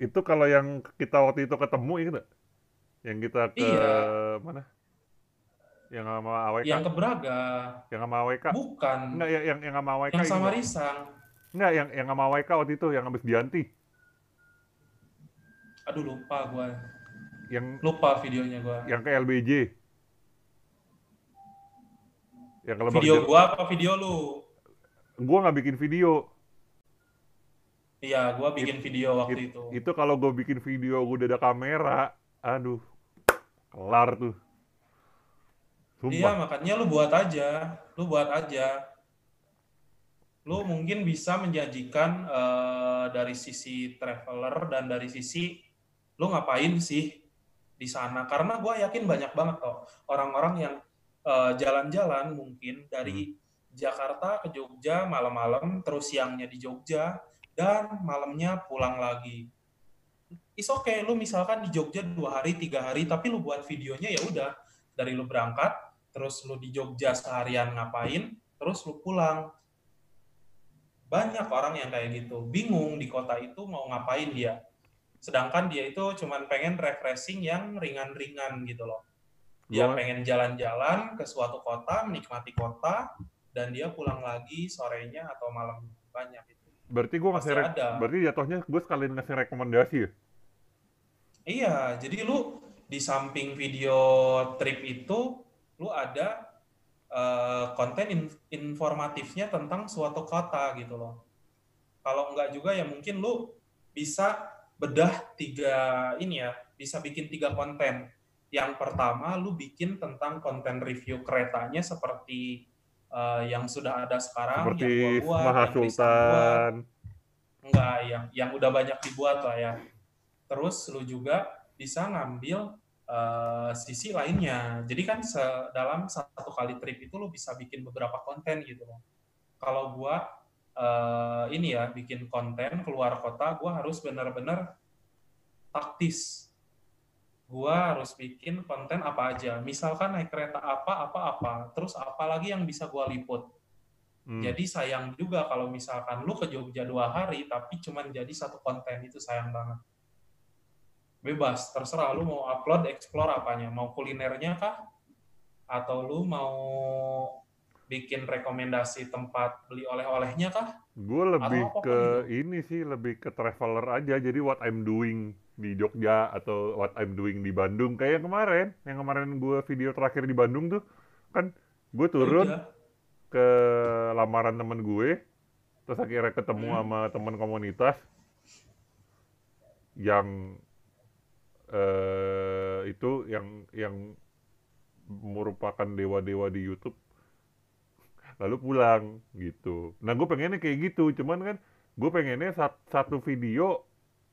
Itu kalau yang kita waktu itu ketemu itu nggak? Yang kita ke Iya. mana? Yang sama AWK? yang ke Braga Yang sama AWK? bukan Enggak, yang, yang, yang sama AWK yang sama nggak? Risang Enggak, yang, yang sama AWK waktu itu, yang habis Dianti. aduh lupa gua Yang lupa videonya gua yang ke LBJ. Yang ke video Jero. gua apa video lu Gua nggak bikin video. iya gua bikin video waktu itu Itu kalau gue bikin video gue udah ada kamera, aduh, kelar tuh. Iya Sumpah. makanya lu buat aja. Lu buat aja. Lu mungkin bisa menjanjikan eh, dari sisi traveler dan dari sisi lu ngapain sih di sana. Karena gua yakin banyak banget kok orang-orang yang eh, jalan-jalan mungkin dari Jakarta ke Jogja malam-malam terus siangnya di Jogja dan malamnya pulang lagi. Is okay, lu misalkan di Jogja dua hari, tiga hari, tapi lu buat videonya ya udah. Dari lu berangkat, terus lu di Jogja seharian ngapain, terus lu pulang. Banyak orang yang kayak gitu, bingung di kota itu mau ngapain dia. Sedangkan dia itu cuman pengen refreshing yang ringan-ringan gitu loh. Dia pengen jalan-jalan ke suatu kota, menikmati kota, dan dia pulang lagi sorenya atau malam banyak itu. Berarti gue ngasih, ada. berarti jatuhnya gue sekalian ngasih rekomendasi ya? Iya, jadi lu di samping video trip itu, lu ada eh, konten in- informatifnya tentang suatu kota gitu loh. Kalau enggak juga ya mungkin lu bisa bedah tiga ini ya, bisa bikin tiga konten. Yang pertama lu bikin tentang konten review keretanya seperti eh, yang sudah ada sekarang, Seperti yang gua buat, Maha yang buat. Enggak, yang yang udah banyak dibuat lah ya. Terus lu juga bisa ngambil eh, sisi lainnya. Jadi kan dalam satu kali trip itu lu bisa bikin beberapa konten gitu loh. Kalau gua eh, ini ya bikin konten keluar kota, gua harus benar-benar taktis. Gua harus bikin konten apa aja. Misalkan naik kereta apa, apa, apa. Terus apa lagi yang bisa gua liput. Hmm. Jadi sayang juga kalau misalkan lu ke Jogja dua hari tapi cuman jadi satu konten itu sayang banget. Bebas, terserah lu mau upload, explore apanya, mau kulinernya kah? Atau lu mau bikin rekomendasi tempat beli oleh-olehnya kah? Gue lebih ke itu. ini sih, lebih ke traveler aja. Jadi what I'm doing di Jogja atau what I'm doing di Bandung. Kayak yang kemarin, yang kemarin gue video terakhir di Bandung tuh, kan gue turun Udah. ke lamaran temen gue, terus akhirnya ketemu Hmm. sama temen komunitas yang eh itu yang yang merupakan dewa-dewa di YouTube lalu pulang gitu. Nah gue pengennya kayak gitu, cuman kan gue pengennya sat- satu video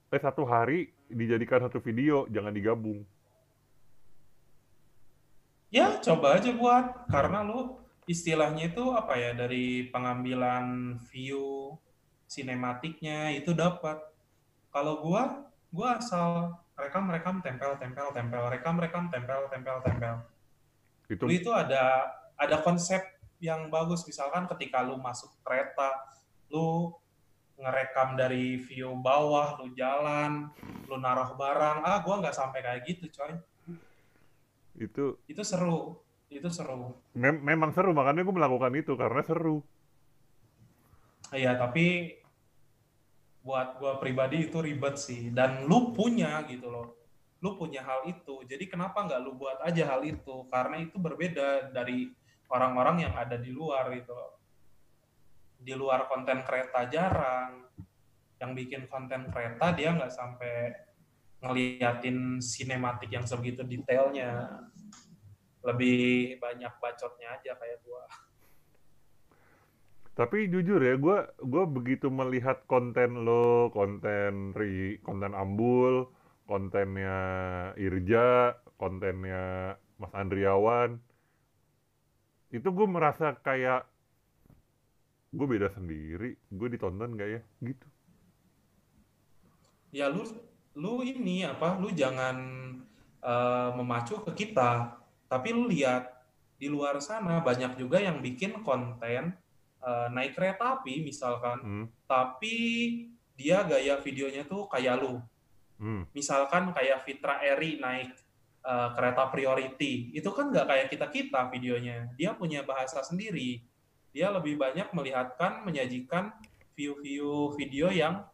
eh satu hari dijadikan satu video, jangan digabung. Ya, coba aja buat. Karena lu istilahnya itu apa ya, dari pengambilan view sinematiknya itu dapat. Kalau gua, gua asal rekam-rekam tempel tempel tempel rekam rekam tempel tempel tempel. Itu Lu itu ada ada konsep yang bagus misalkan ketika lu masuk kereta, lu ngerekam dari view bawah, lu jalan, lu naruh barang. Ah, gua nggak sampai kayak gitu, coy. itu Itu seru. Itu seru. mem- memang seru makanya gue melakukan itu karena seru. Iya, tapi buat gua pribadi itu ribet sih. Dan lu punya gitu loh. Lu punya hal itu. Jadi kenapa nggak lu buat aja hal itu? Karena itu berbeda dari orang-orang yang ada di luar gitu loh. Di luar konten kereta jarang. Yang bikin konten kereta dia nggak sampai ngeliatin sinematik yang sebegitu detailnya. Lebih banyak bacotnya aja kayak gua. Tapi jujur ya, gue gua begitu melihat konten lo, konten Ri, konten Ambul, kontennya Irja, kontennya Mas Andriawan, itu gue merasa kayak gue beda sendiri, gue ditonton gak ya? Gitu. Ya lu lu ini apa? Lu jangan uh, memacu ke kita, tapi lu lihat di luar sana banyak juga yang bikin konten uh, naik kereta api misalkan, hmm. tapi dia gaya videonya tuh kayak lu. Hmm. Misalkan kayak Fitra Eri naik uh, kereta priority, itu kan nggak kayak kita-kita videonya. Dia punya bahasa sendiri. Dia lebih banyak melihatkan, menyajikan view-view video yang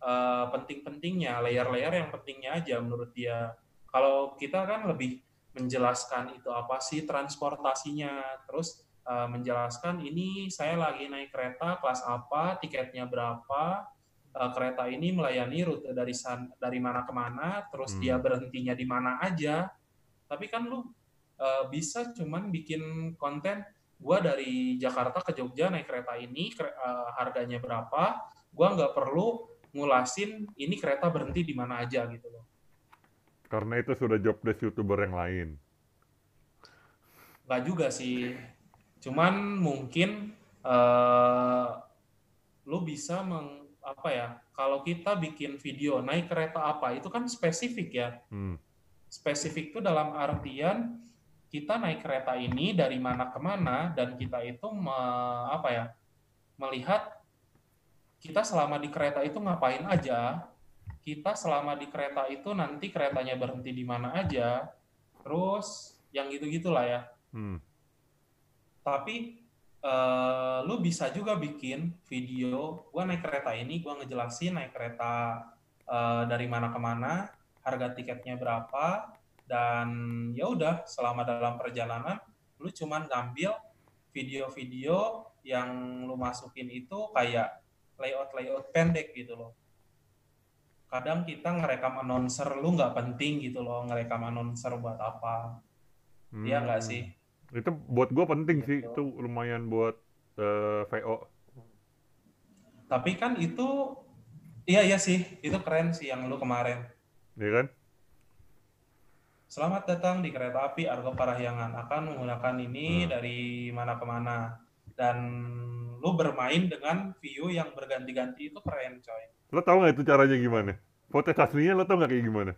uh, penting-pentingnya, layer-layer yang pentingnya aja menurut dia. Kalau kita kan lebih menjelaskan itu apa sih transportasinya, terus uh, menjelaskan ini saya lagi naik kereta kelas apa, tiketnya berapa, uh, kereta ini melayani rute dari san, dari mana ke mana, terus hmm. dia berhentinya di mana aja. Tapi kan lu uh, bisa cuman bikin konten gua dari Jakarta ke Jogja naik kereta ini kre, uh, harganya berapa, gua nggak perlu ngulasin ini kereta berhenti di mana aja gitu loh. Karena itu sudah job desk youtuber yang lain. Gak juga sih Cuman mungkin uh, lu bisa meng apa ya? Kalau kita bikin video naik kereta apa itu kan spesifik ya. Hmm. Spesifik itu dalam artian kita naik kereta ini dari mana ke mana dan kita itu me, apa ya? melihat kita selama di kereta itu ngapain aja. Kita selama di kereta itu nanti keretanya berhenti di mana aja. Terus yang gitu-gitulah ya. Hmm tapi uh, lu bisa juga bikin video gua naik kereta ini gua ngejelasin naik kereta uh, dari mana ke mana harga tiketnya berapa dan ya udah selama dalam perjalanan lu cuman ngambil video-video yang lu masukin itu kayak layout-layout pendek gitu loh. Kadang kita ngerekam announcer lu nggak penting gitu loh ngerekam announcer buat apa. Hmm. Iya nggak sih itu buat gue penting sih itu lumayan buat uh, eh, VO tapi kan itu iya iya sih itu keren sih yang lu kemarin iya kan Selamat datang di kereta api Argo Parahyangan akan menggunakan ini hmm. dari mana ke mana dan lu bermain dengan view yang berganti-ganti itu keren coy. Lo tau gak itu caranya gimana? Foto aslinya lo tau gak kayak gimana?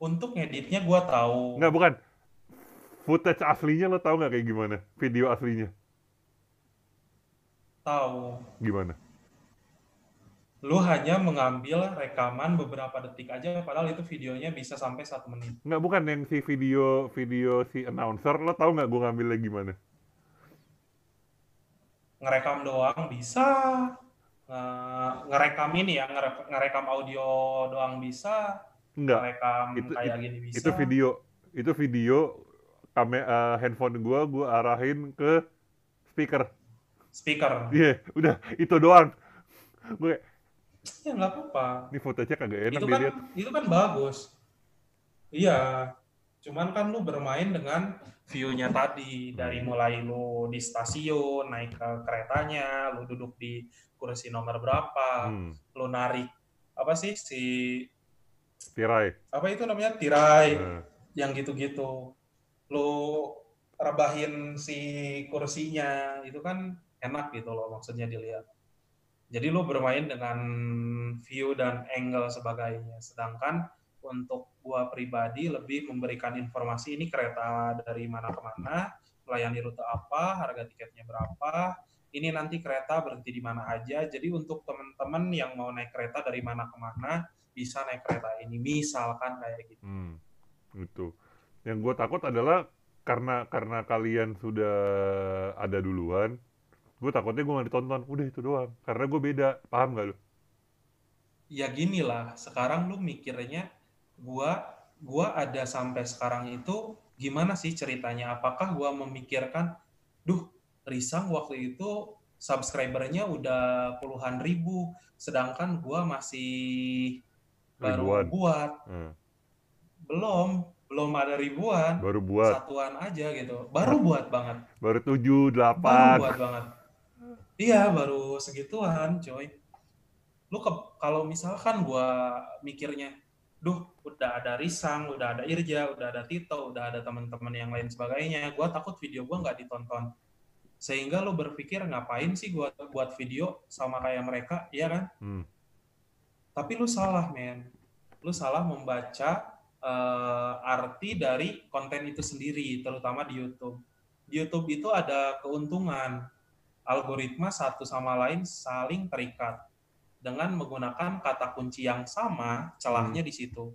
Untuk ngeditnya gua tahu. Nggak bukan footage aslinya lo tau nggak kayak gimana? Video aslinya? Tahu. Gimana? Lu hanya mengambil rekaman beberapa detik aja, padahal itu videonya bisa sampai satu menit. Nggak, bukan yang si video video si announcer, lo tau nggak gue ngambilnya gimana? Ngerekam doang bisa, ngerekam ini ya, ngerekam audio doang bisa, Enggak. ngerekam itu, kayak gini bisa. Itu video, itu video kame uh, handphone gue gue arahin ke speaker. Speaker. Iya yeah, udah itu doang. Gue ya nggak apa-apa. Ini fotonya kagak enak itu kan dilihat. itu kan bagus. Iya cuman kan lu bermain dengan view-nya tadi. Dari mulai lu di stasiun naik ke keretanya lu duduk di kursi nomor berapa hmm. lu narik apa sih si tirai. Apa itu namanya? Tirai. Hmm. yang gitu-gitu lu rebahin si kursinya itu kan enak gitu loh maksudnya dilihat. Jadi lu bermain dengan view dan angle sebagainya. Sedangkan untuk gua pribadi lebih memberikan informasi ini kereta dari mana ke mana, melayani rute apa, harga tiketnya berapa, ini nanti kereta berhenti di mana aja. Jadi untuk teman-teman yang mau naik kereta dari mana ke mana bisa naik kereta ini, misalkan kayak gitu. Hmm, itu. Yang gue takut adalah karena karena kalian sudah ada duluan, gue takutnya gue gak ditonton. Udah itu doang. Karena gue beda. Paham gak lu? Ya gini lah. Sekarang lu mikirnya gue gua ada sampai sekarang itu gimana sih ceritanya? Apakah gua memikirkan, duh Risang waktu itu subscribernya udah puluhan ribu, sedangkan gua masih baru Ribuan. buat, Hmm. belum, belum ada ribuan, Baru buat. satuan aja gitu, baru buat banget, Baru tujuh, baru delapan. buat banget. Iya, baru segituan, coy. Lu ke, kalau misalkan gua mikirnya, duh, udah ada Risang, udah ada Irja, udah ada Tito, udah ada teman-teman yang lain sebagainya, gua takut video gua nggak ditonton. Sehingga lu berpikir ngapain sih gua buat video sama kayak mereka, iya kan? Hmm. Tapi lu salah, men. Lu salah membaca eh, arti dari konten itu sendiri, terutama di YouTube. Di YouTube itu ada keuntungan. Algoritma satu sama lain saling terikat. Dengan menggunakan kata kunci yang sama, celahnya di situ.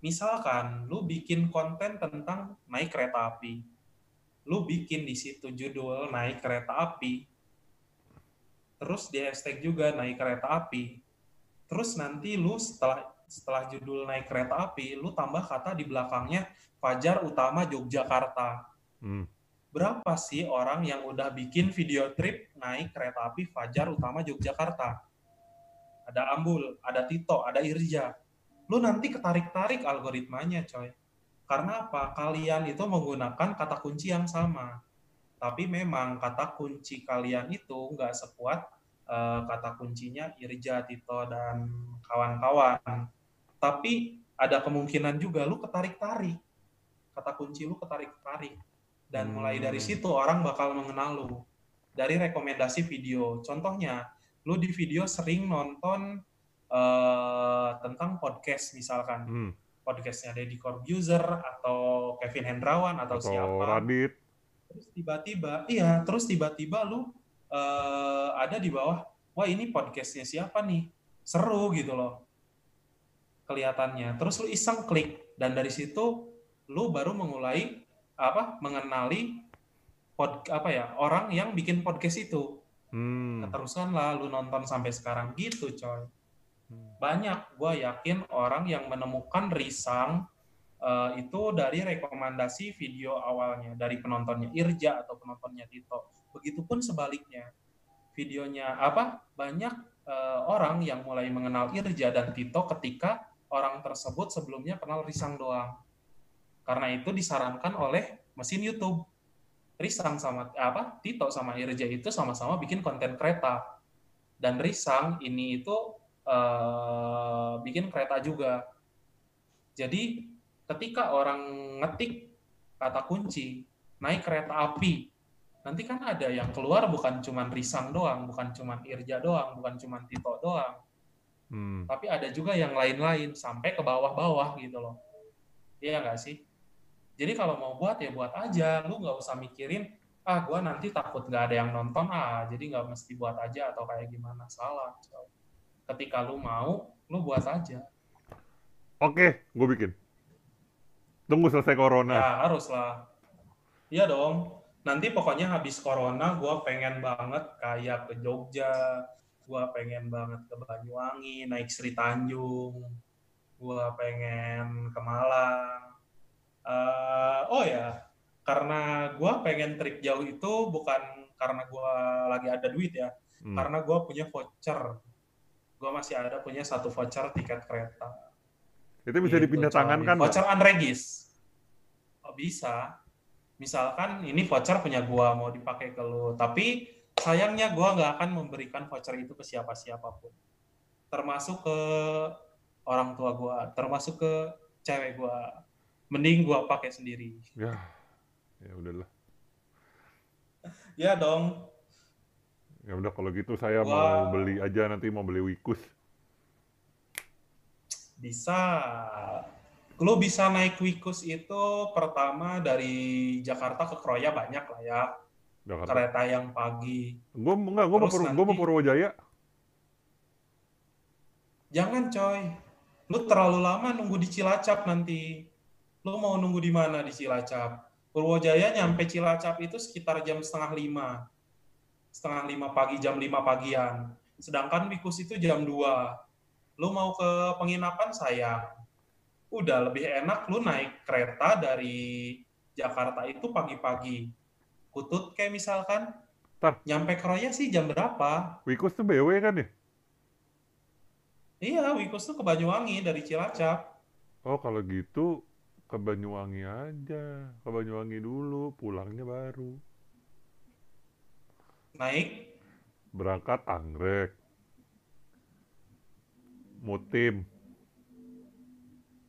Misalkan lu bikin konten tentang naik kereta api. Lu bikin di situ judul naik kereta api. Terus di hashtag juga naik kereta api terus nanti lu setelah setelah judul naik kereta api, lu tambah kata di belakangnya Fajar Utama Yogyakarta. Hmm. Berapa sih orang yang udah bikin video trip naik kereta api Fajar Utama Yogyakarta? Ada Ambul, ada Tito, ada Irja. Lu nanti ketarik-tarik algoritmanya, coy. Karena apa? Kalian itu menggunakan kata kunci yang sama. Tapi memang kata kunci kalian itu nggak sekuat eh, kata kuncinya Irja, Tito, dan kawan-kawan. Tapi ada kemungkinan juga lu ketarik-tarik. Kata kunci lu ketarik-tarik. Dan mulai dari Hmm. situ orang bakal mengenal lu. Dari rekomendasi video. Contohnya, lu di video sering nonton eh, tentang podcast misalkan. Hmm. Podcastnya Deddy Corbuzier atau Kevin Hendrawan atau, Atau siapa Radit. terus tiba-tiba iya terus tiba-tiba lu eh, ada di bawah wah ini podcastnya siapa nih seru gitu loh kelihatannya. Terus lu iseng klik dan dari situ lu baru memulai apa mengenali pod apa ya orang yang bikin podcast itu. Hmm. keterusan lah lu nonton sampai sekarang. Gitu coy. Hmm. banyak gue yakin orang yang menemukan risang eh, itu dari rekomendasi video awalnya dari penontonnya Irja atau penontonnya Tito. Begitupun sebaliknya. Videonya apa banyak eh, orang yang mulai mengenal Irja dan Tito ketika orang tersebut sebelumnya kenal risang doang. Karena itu disarankan oleh mesin YouTube. Risang sama apa Tito sama Irja itu sama-sama bikin konten kereta. Dan Risang ini itu eh, bikin kereta juga. Jadi ketika orang ngetik kata kunci naik kereta api, nanti kan ada yang keluar bukan cuman Risang doang, bukan cuman Irja doang, bukan cuman Tito doang, Hmm. tapi ada juga yang lain-lain sampai ke bawah-bawah gitu loh. Iya nggak sih? Jadi kalau mau buat ya buat aja, lu nggak usah mikirin ah gua nanti takut nggak ada yang nonton ah jadi nggak mesti buat aja atau kayak gimana salah. Ketika lu mau, lu buat aja. Oke, gue bikin. Tunggu selesai corona. Ya harus lah. Iya dong. Nanti pokoknya habis corona gua pengen banget kayak ke Jogja, gua pengen banget ke Banyuwangi, naik Sri Tanjung, gua pengen ke Malang. Eh, oh ya, karena gua pengen trip jauh itu bukan karena gua lagi ada duit ya, Hmm. karena gua punya voucher. Gua masih ada punya satu voucher tiket kereta. Itu bisa Gitu, dipindah tangan kan? Voucher unregis. Oh, bisa. Misalkan ini voucher punya gua mau dipakai ke lu, tapi sayangnya gua nggak akan memberikan voucher itu ke siapa-siapapun. Termasuk ke orang tua gua, termasuk ke cewek gua. Mending gua pakai sendiri. Ya, ya udahlah. Ya dong. Ya udah kalau gitu saya Gua- mau beli aja nanti mau beli Wikus. Bisa. Lu bisa naik Wikus itu pertama dari Jakarta ke Kroya banyak lah ya. Jakarta. Kereta yang pagi. Gue enggak, gue mau gua mau nanti- Purwojaya. Jangan coy. Lu terlalu lama nunggu di Cilacap nanti. Lu mau nunggu di mana di Cilacap? Purwojaya nyampe Cilacap itu sekitar jam setengah lima. Setengah lima pagi, jam lima pagian. Sedangkan Wikus itu jam 2. Lu mau ke penginapan sayang. udah lebih enak lu naik kereta dari Jakarta itu pagi-pagi. Kutut kayak misalkan, Tar. nyampe Kroya sih jam berapa? Wikus tuh BW kan ya? Iya, Wikus tuh ke Banyuwangi dari Cilacap. Oh kalau gitu ke Banyuwangi aja, ke Banyuwangi dulu, pulangnya baru. Naik, Berangkat Anggrek, Mutim,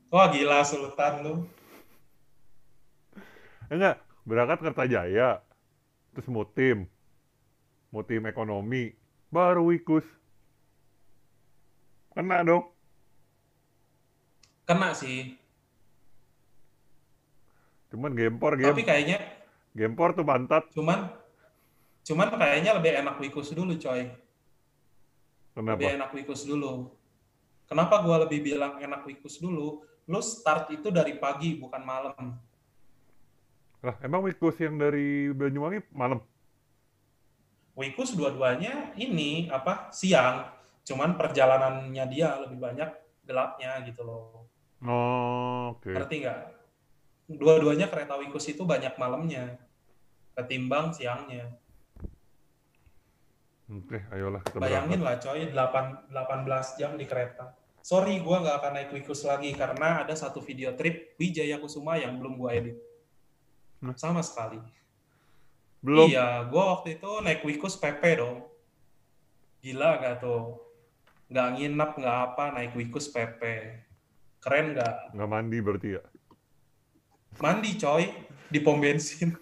wah gila Sultan lu. Enggak, berangkat Kertajaya, terus Mutim, Mutim ekonomi, baru Wikus. Kena dong. Kena sih, Cuman gempor, tapi gem, kayaknya gempor tuh pantat. cuman cuman kayaknya lebih enak Wikus dulu coy. Kenapa? Lebih enak Wikus dulu. Kenapa gua lebih bilang enak Wikus dulu? Lu start itu dari pagi bukan malam. Lah, emang Wikus yang dari Banyuwangi malam? Wikus dua-duanya ini apa siang, cuman perjalanannya dia lebih banyak gelapnya gitu loh. Oh, oke. Ngerti nggak? Dua-duanya kereta Wikus itu banyak malamnya ketimbang siangnya. Oke, ayolah kita Bayangin berangkat. lah coy, 8, 18 jam di kereta. Sorry, gua nggak akan naik Wikus lagi karena ada satu video trip Wijaya Kusuma yang belum gua edit. Hah? Sama sekali. Belum. Iya, gua waktu itu naik Wikus PP dong. Gila gak tuh? Nggak nginep, nggak apa, naik Wikus PP. Keren nggak? Nggak mandi berarti ya? Mandi coy, di pom bensin.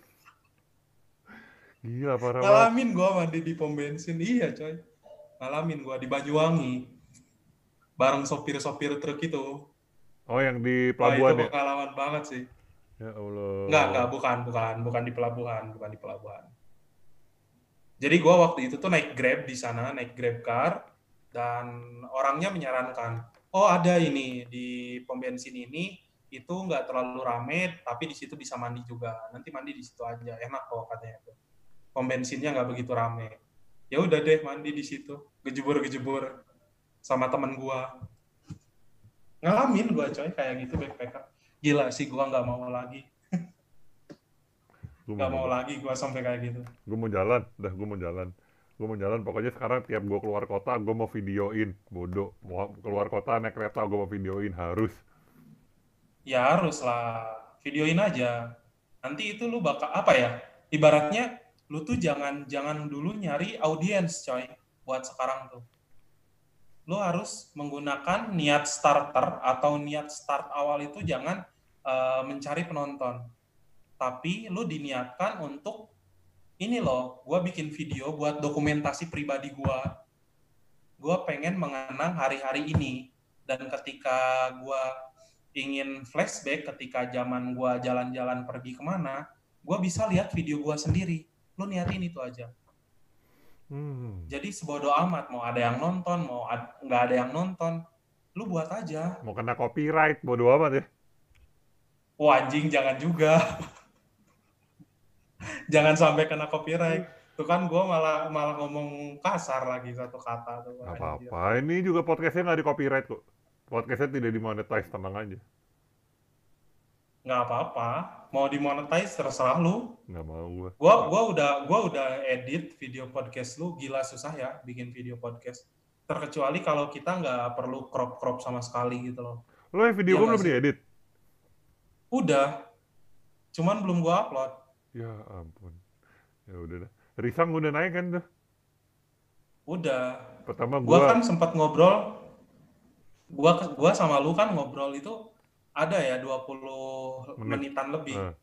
Gila, parah. Ngalamin gua mandi di pom bensin. Iya coy. Ngalamin gua di Banyuwangi. Bareng sopir-sopir truk itu. Oh, yang di Wah, itu pelabuhan ya? pengalaman banget sih. Ya Allah. Enggak, enggak, bukan, bukan, bukan di pelabuhan, bukan di pelabuhan. Jadi gua waktu itu tuh naik Grab di sana, naik Grab car dan orangnya menyarankan, "Oh, ada ini di pom bensin ini itu nggak terlalu rame, tapi di situ bisa mandi juga. Nanti mandi di situ aja, enak kok katanya tuh. Pom bensinnya nggak begitu rame." Ya udah deh mandi di situ, gejebur-gejebur sama temen gua. Ngalamin gua coy kayak gitu backpacker. Gila sih gua nggak mau lagi. Nggak mau lagi gua sampai kayak gitu. gue mau jalan, dah gue mau jalan. Gue mau jalan, pokoknya sekarang tiap gue keluar kota, gue mau videoin. Bodoh, mau keluar kota naik kereta, gue mau videoin, harus. Ya harus lah, videoin aja. Nanti itu lu bakal apa ya? Ibaratnya lu tuh jangan jangan dulu nyari audiens, coy. Buat sekarang tuh. Lu harus menggunakan niat starter atau niat start awal itu jangan eh, mencari penonton. Tapi lu diniatkan untuk ini loh, gua bikin video buat dokumentasi pribadi gua. Gua pengen mengenang hari-hari ini dan ketika gua ingin flashback ketika zaman gua jalan-jalan pergi ke mana, gua bisa lihat video gua sendiri. Lu niatin itu aja. Hmm. Jadi sebodoh amat mau ada yang nonton, mau ad- nggak ada yang nonton, lu buat aja. Mau kena copyright, bodoh amat ya. Wah anjing jangan juga. jangan sampai kena copyright. Tuh kan gua malah malah ngomong kasar lagi satu kata tuh. Gak apa-apa, ini juga podcastnya nggak di copyright kok. Podcastnya tidak dimonetize, tenang aja. Nggak apa-apa. Mau dimonetize terserah lu. Nggak mau gue. Gua gua udah gua udah edit video podcast lu gila susah ya bikin video podcast. Terkecuali kalau kita nggak perlu crop crop sama sekali gitu loh. Lo yang video gue nggak belum diedit? Udah. Cuman belum gua upload. Ya ampun. Ya udah dah. Risang udah naik kan tuh. Udah. Pertama Gua gue, kan sempat ngobrol gua gua sama lu kan ngobrol itu ada ya 20 Menit. menitan lebih. Eh.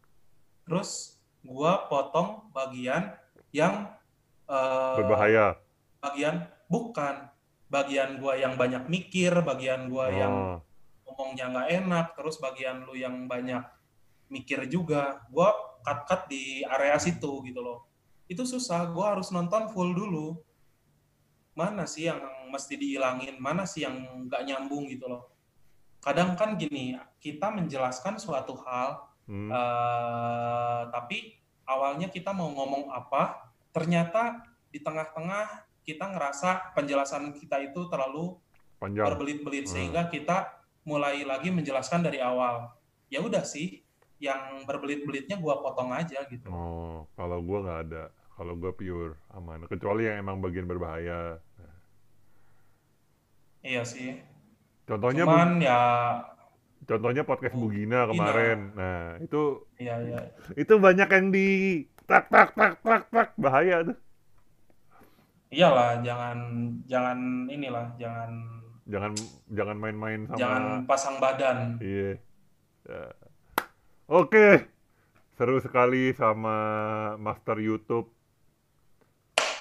Terus gua potong bagian yang eh, berbahaya. bagian bukan bagian gua yang banyak mikir, bagian gua yang Oh, ngomongnya nggak enak, terus bagian lu yang banyak mikir juga, gua cut-cut di area situ gitu loh. Itu susah, gua harus nonton full dulu. Mana sih yang mesti dihilangin, mana sih yang nggak nyambung gitu loh. Kadang kan gini, kita menjelaskan suatu hal, hmm. eh, tapi awalnya kita mau ngomong apa, ternyata di tengah-tengah kita ngerasa penjelasan kita itu terlalu panjang. berbelit-belit Hmm. sehingga kita mulai lagi menjelaskan dari awal. Ya udah sih, yang berbelit-belitnya gua potong aja gitu. Oh, kalau gua nggak ada. Kalau gua pure aman. Kecuali yang emang bagian berbahaya. Iya sih. Contohnya Bu- Cuman ya contohnya podcast Bugina Bugina. kemarin. Nah, itu iya iya. itu banyak yang di tak tak tak tak tak bahaya tuh. Iyalah, jangan jangan inilah, jangan Jangan jangan main-main sama jangan pasang badan. Iya. Ya. Oke. Seru sekali sama Master YouTube.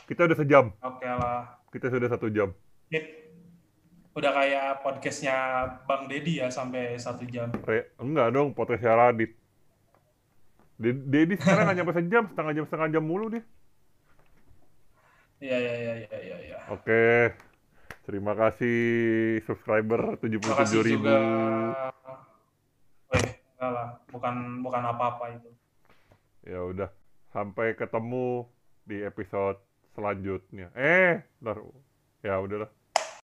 Kita udah sejam. Oke lah. Kita sudah satu jam. Sip. Udah kayak podcastnya Bang Deddy ya sampai satu jam. Re, enggak dong, podcastnya Radit. De- Dedi sekarang nggak nyampe sejam, setengah jam setengah jam mulu dia. Iya iya iya iya iya. iya. Oke. Terima kasih subscriber Terima kasih 77.000 juga. Eh, enggak lah, bukan bukan apa-apa itu. Ya udah, sampai ketemu di episode selanjutnya. Eh, ntar. Ya udahlah.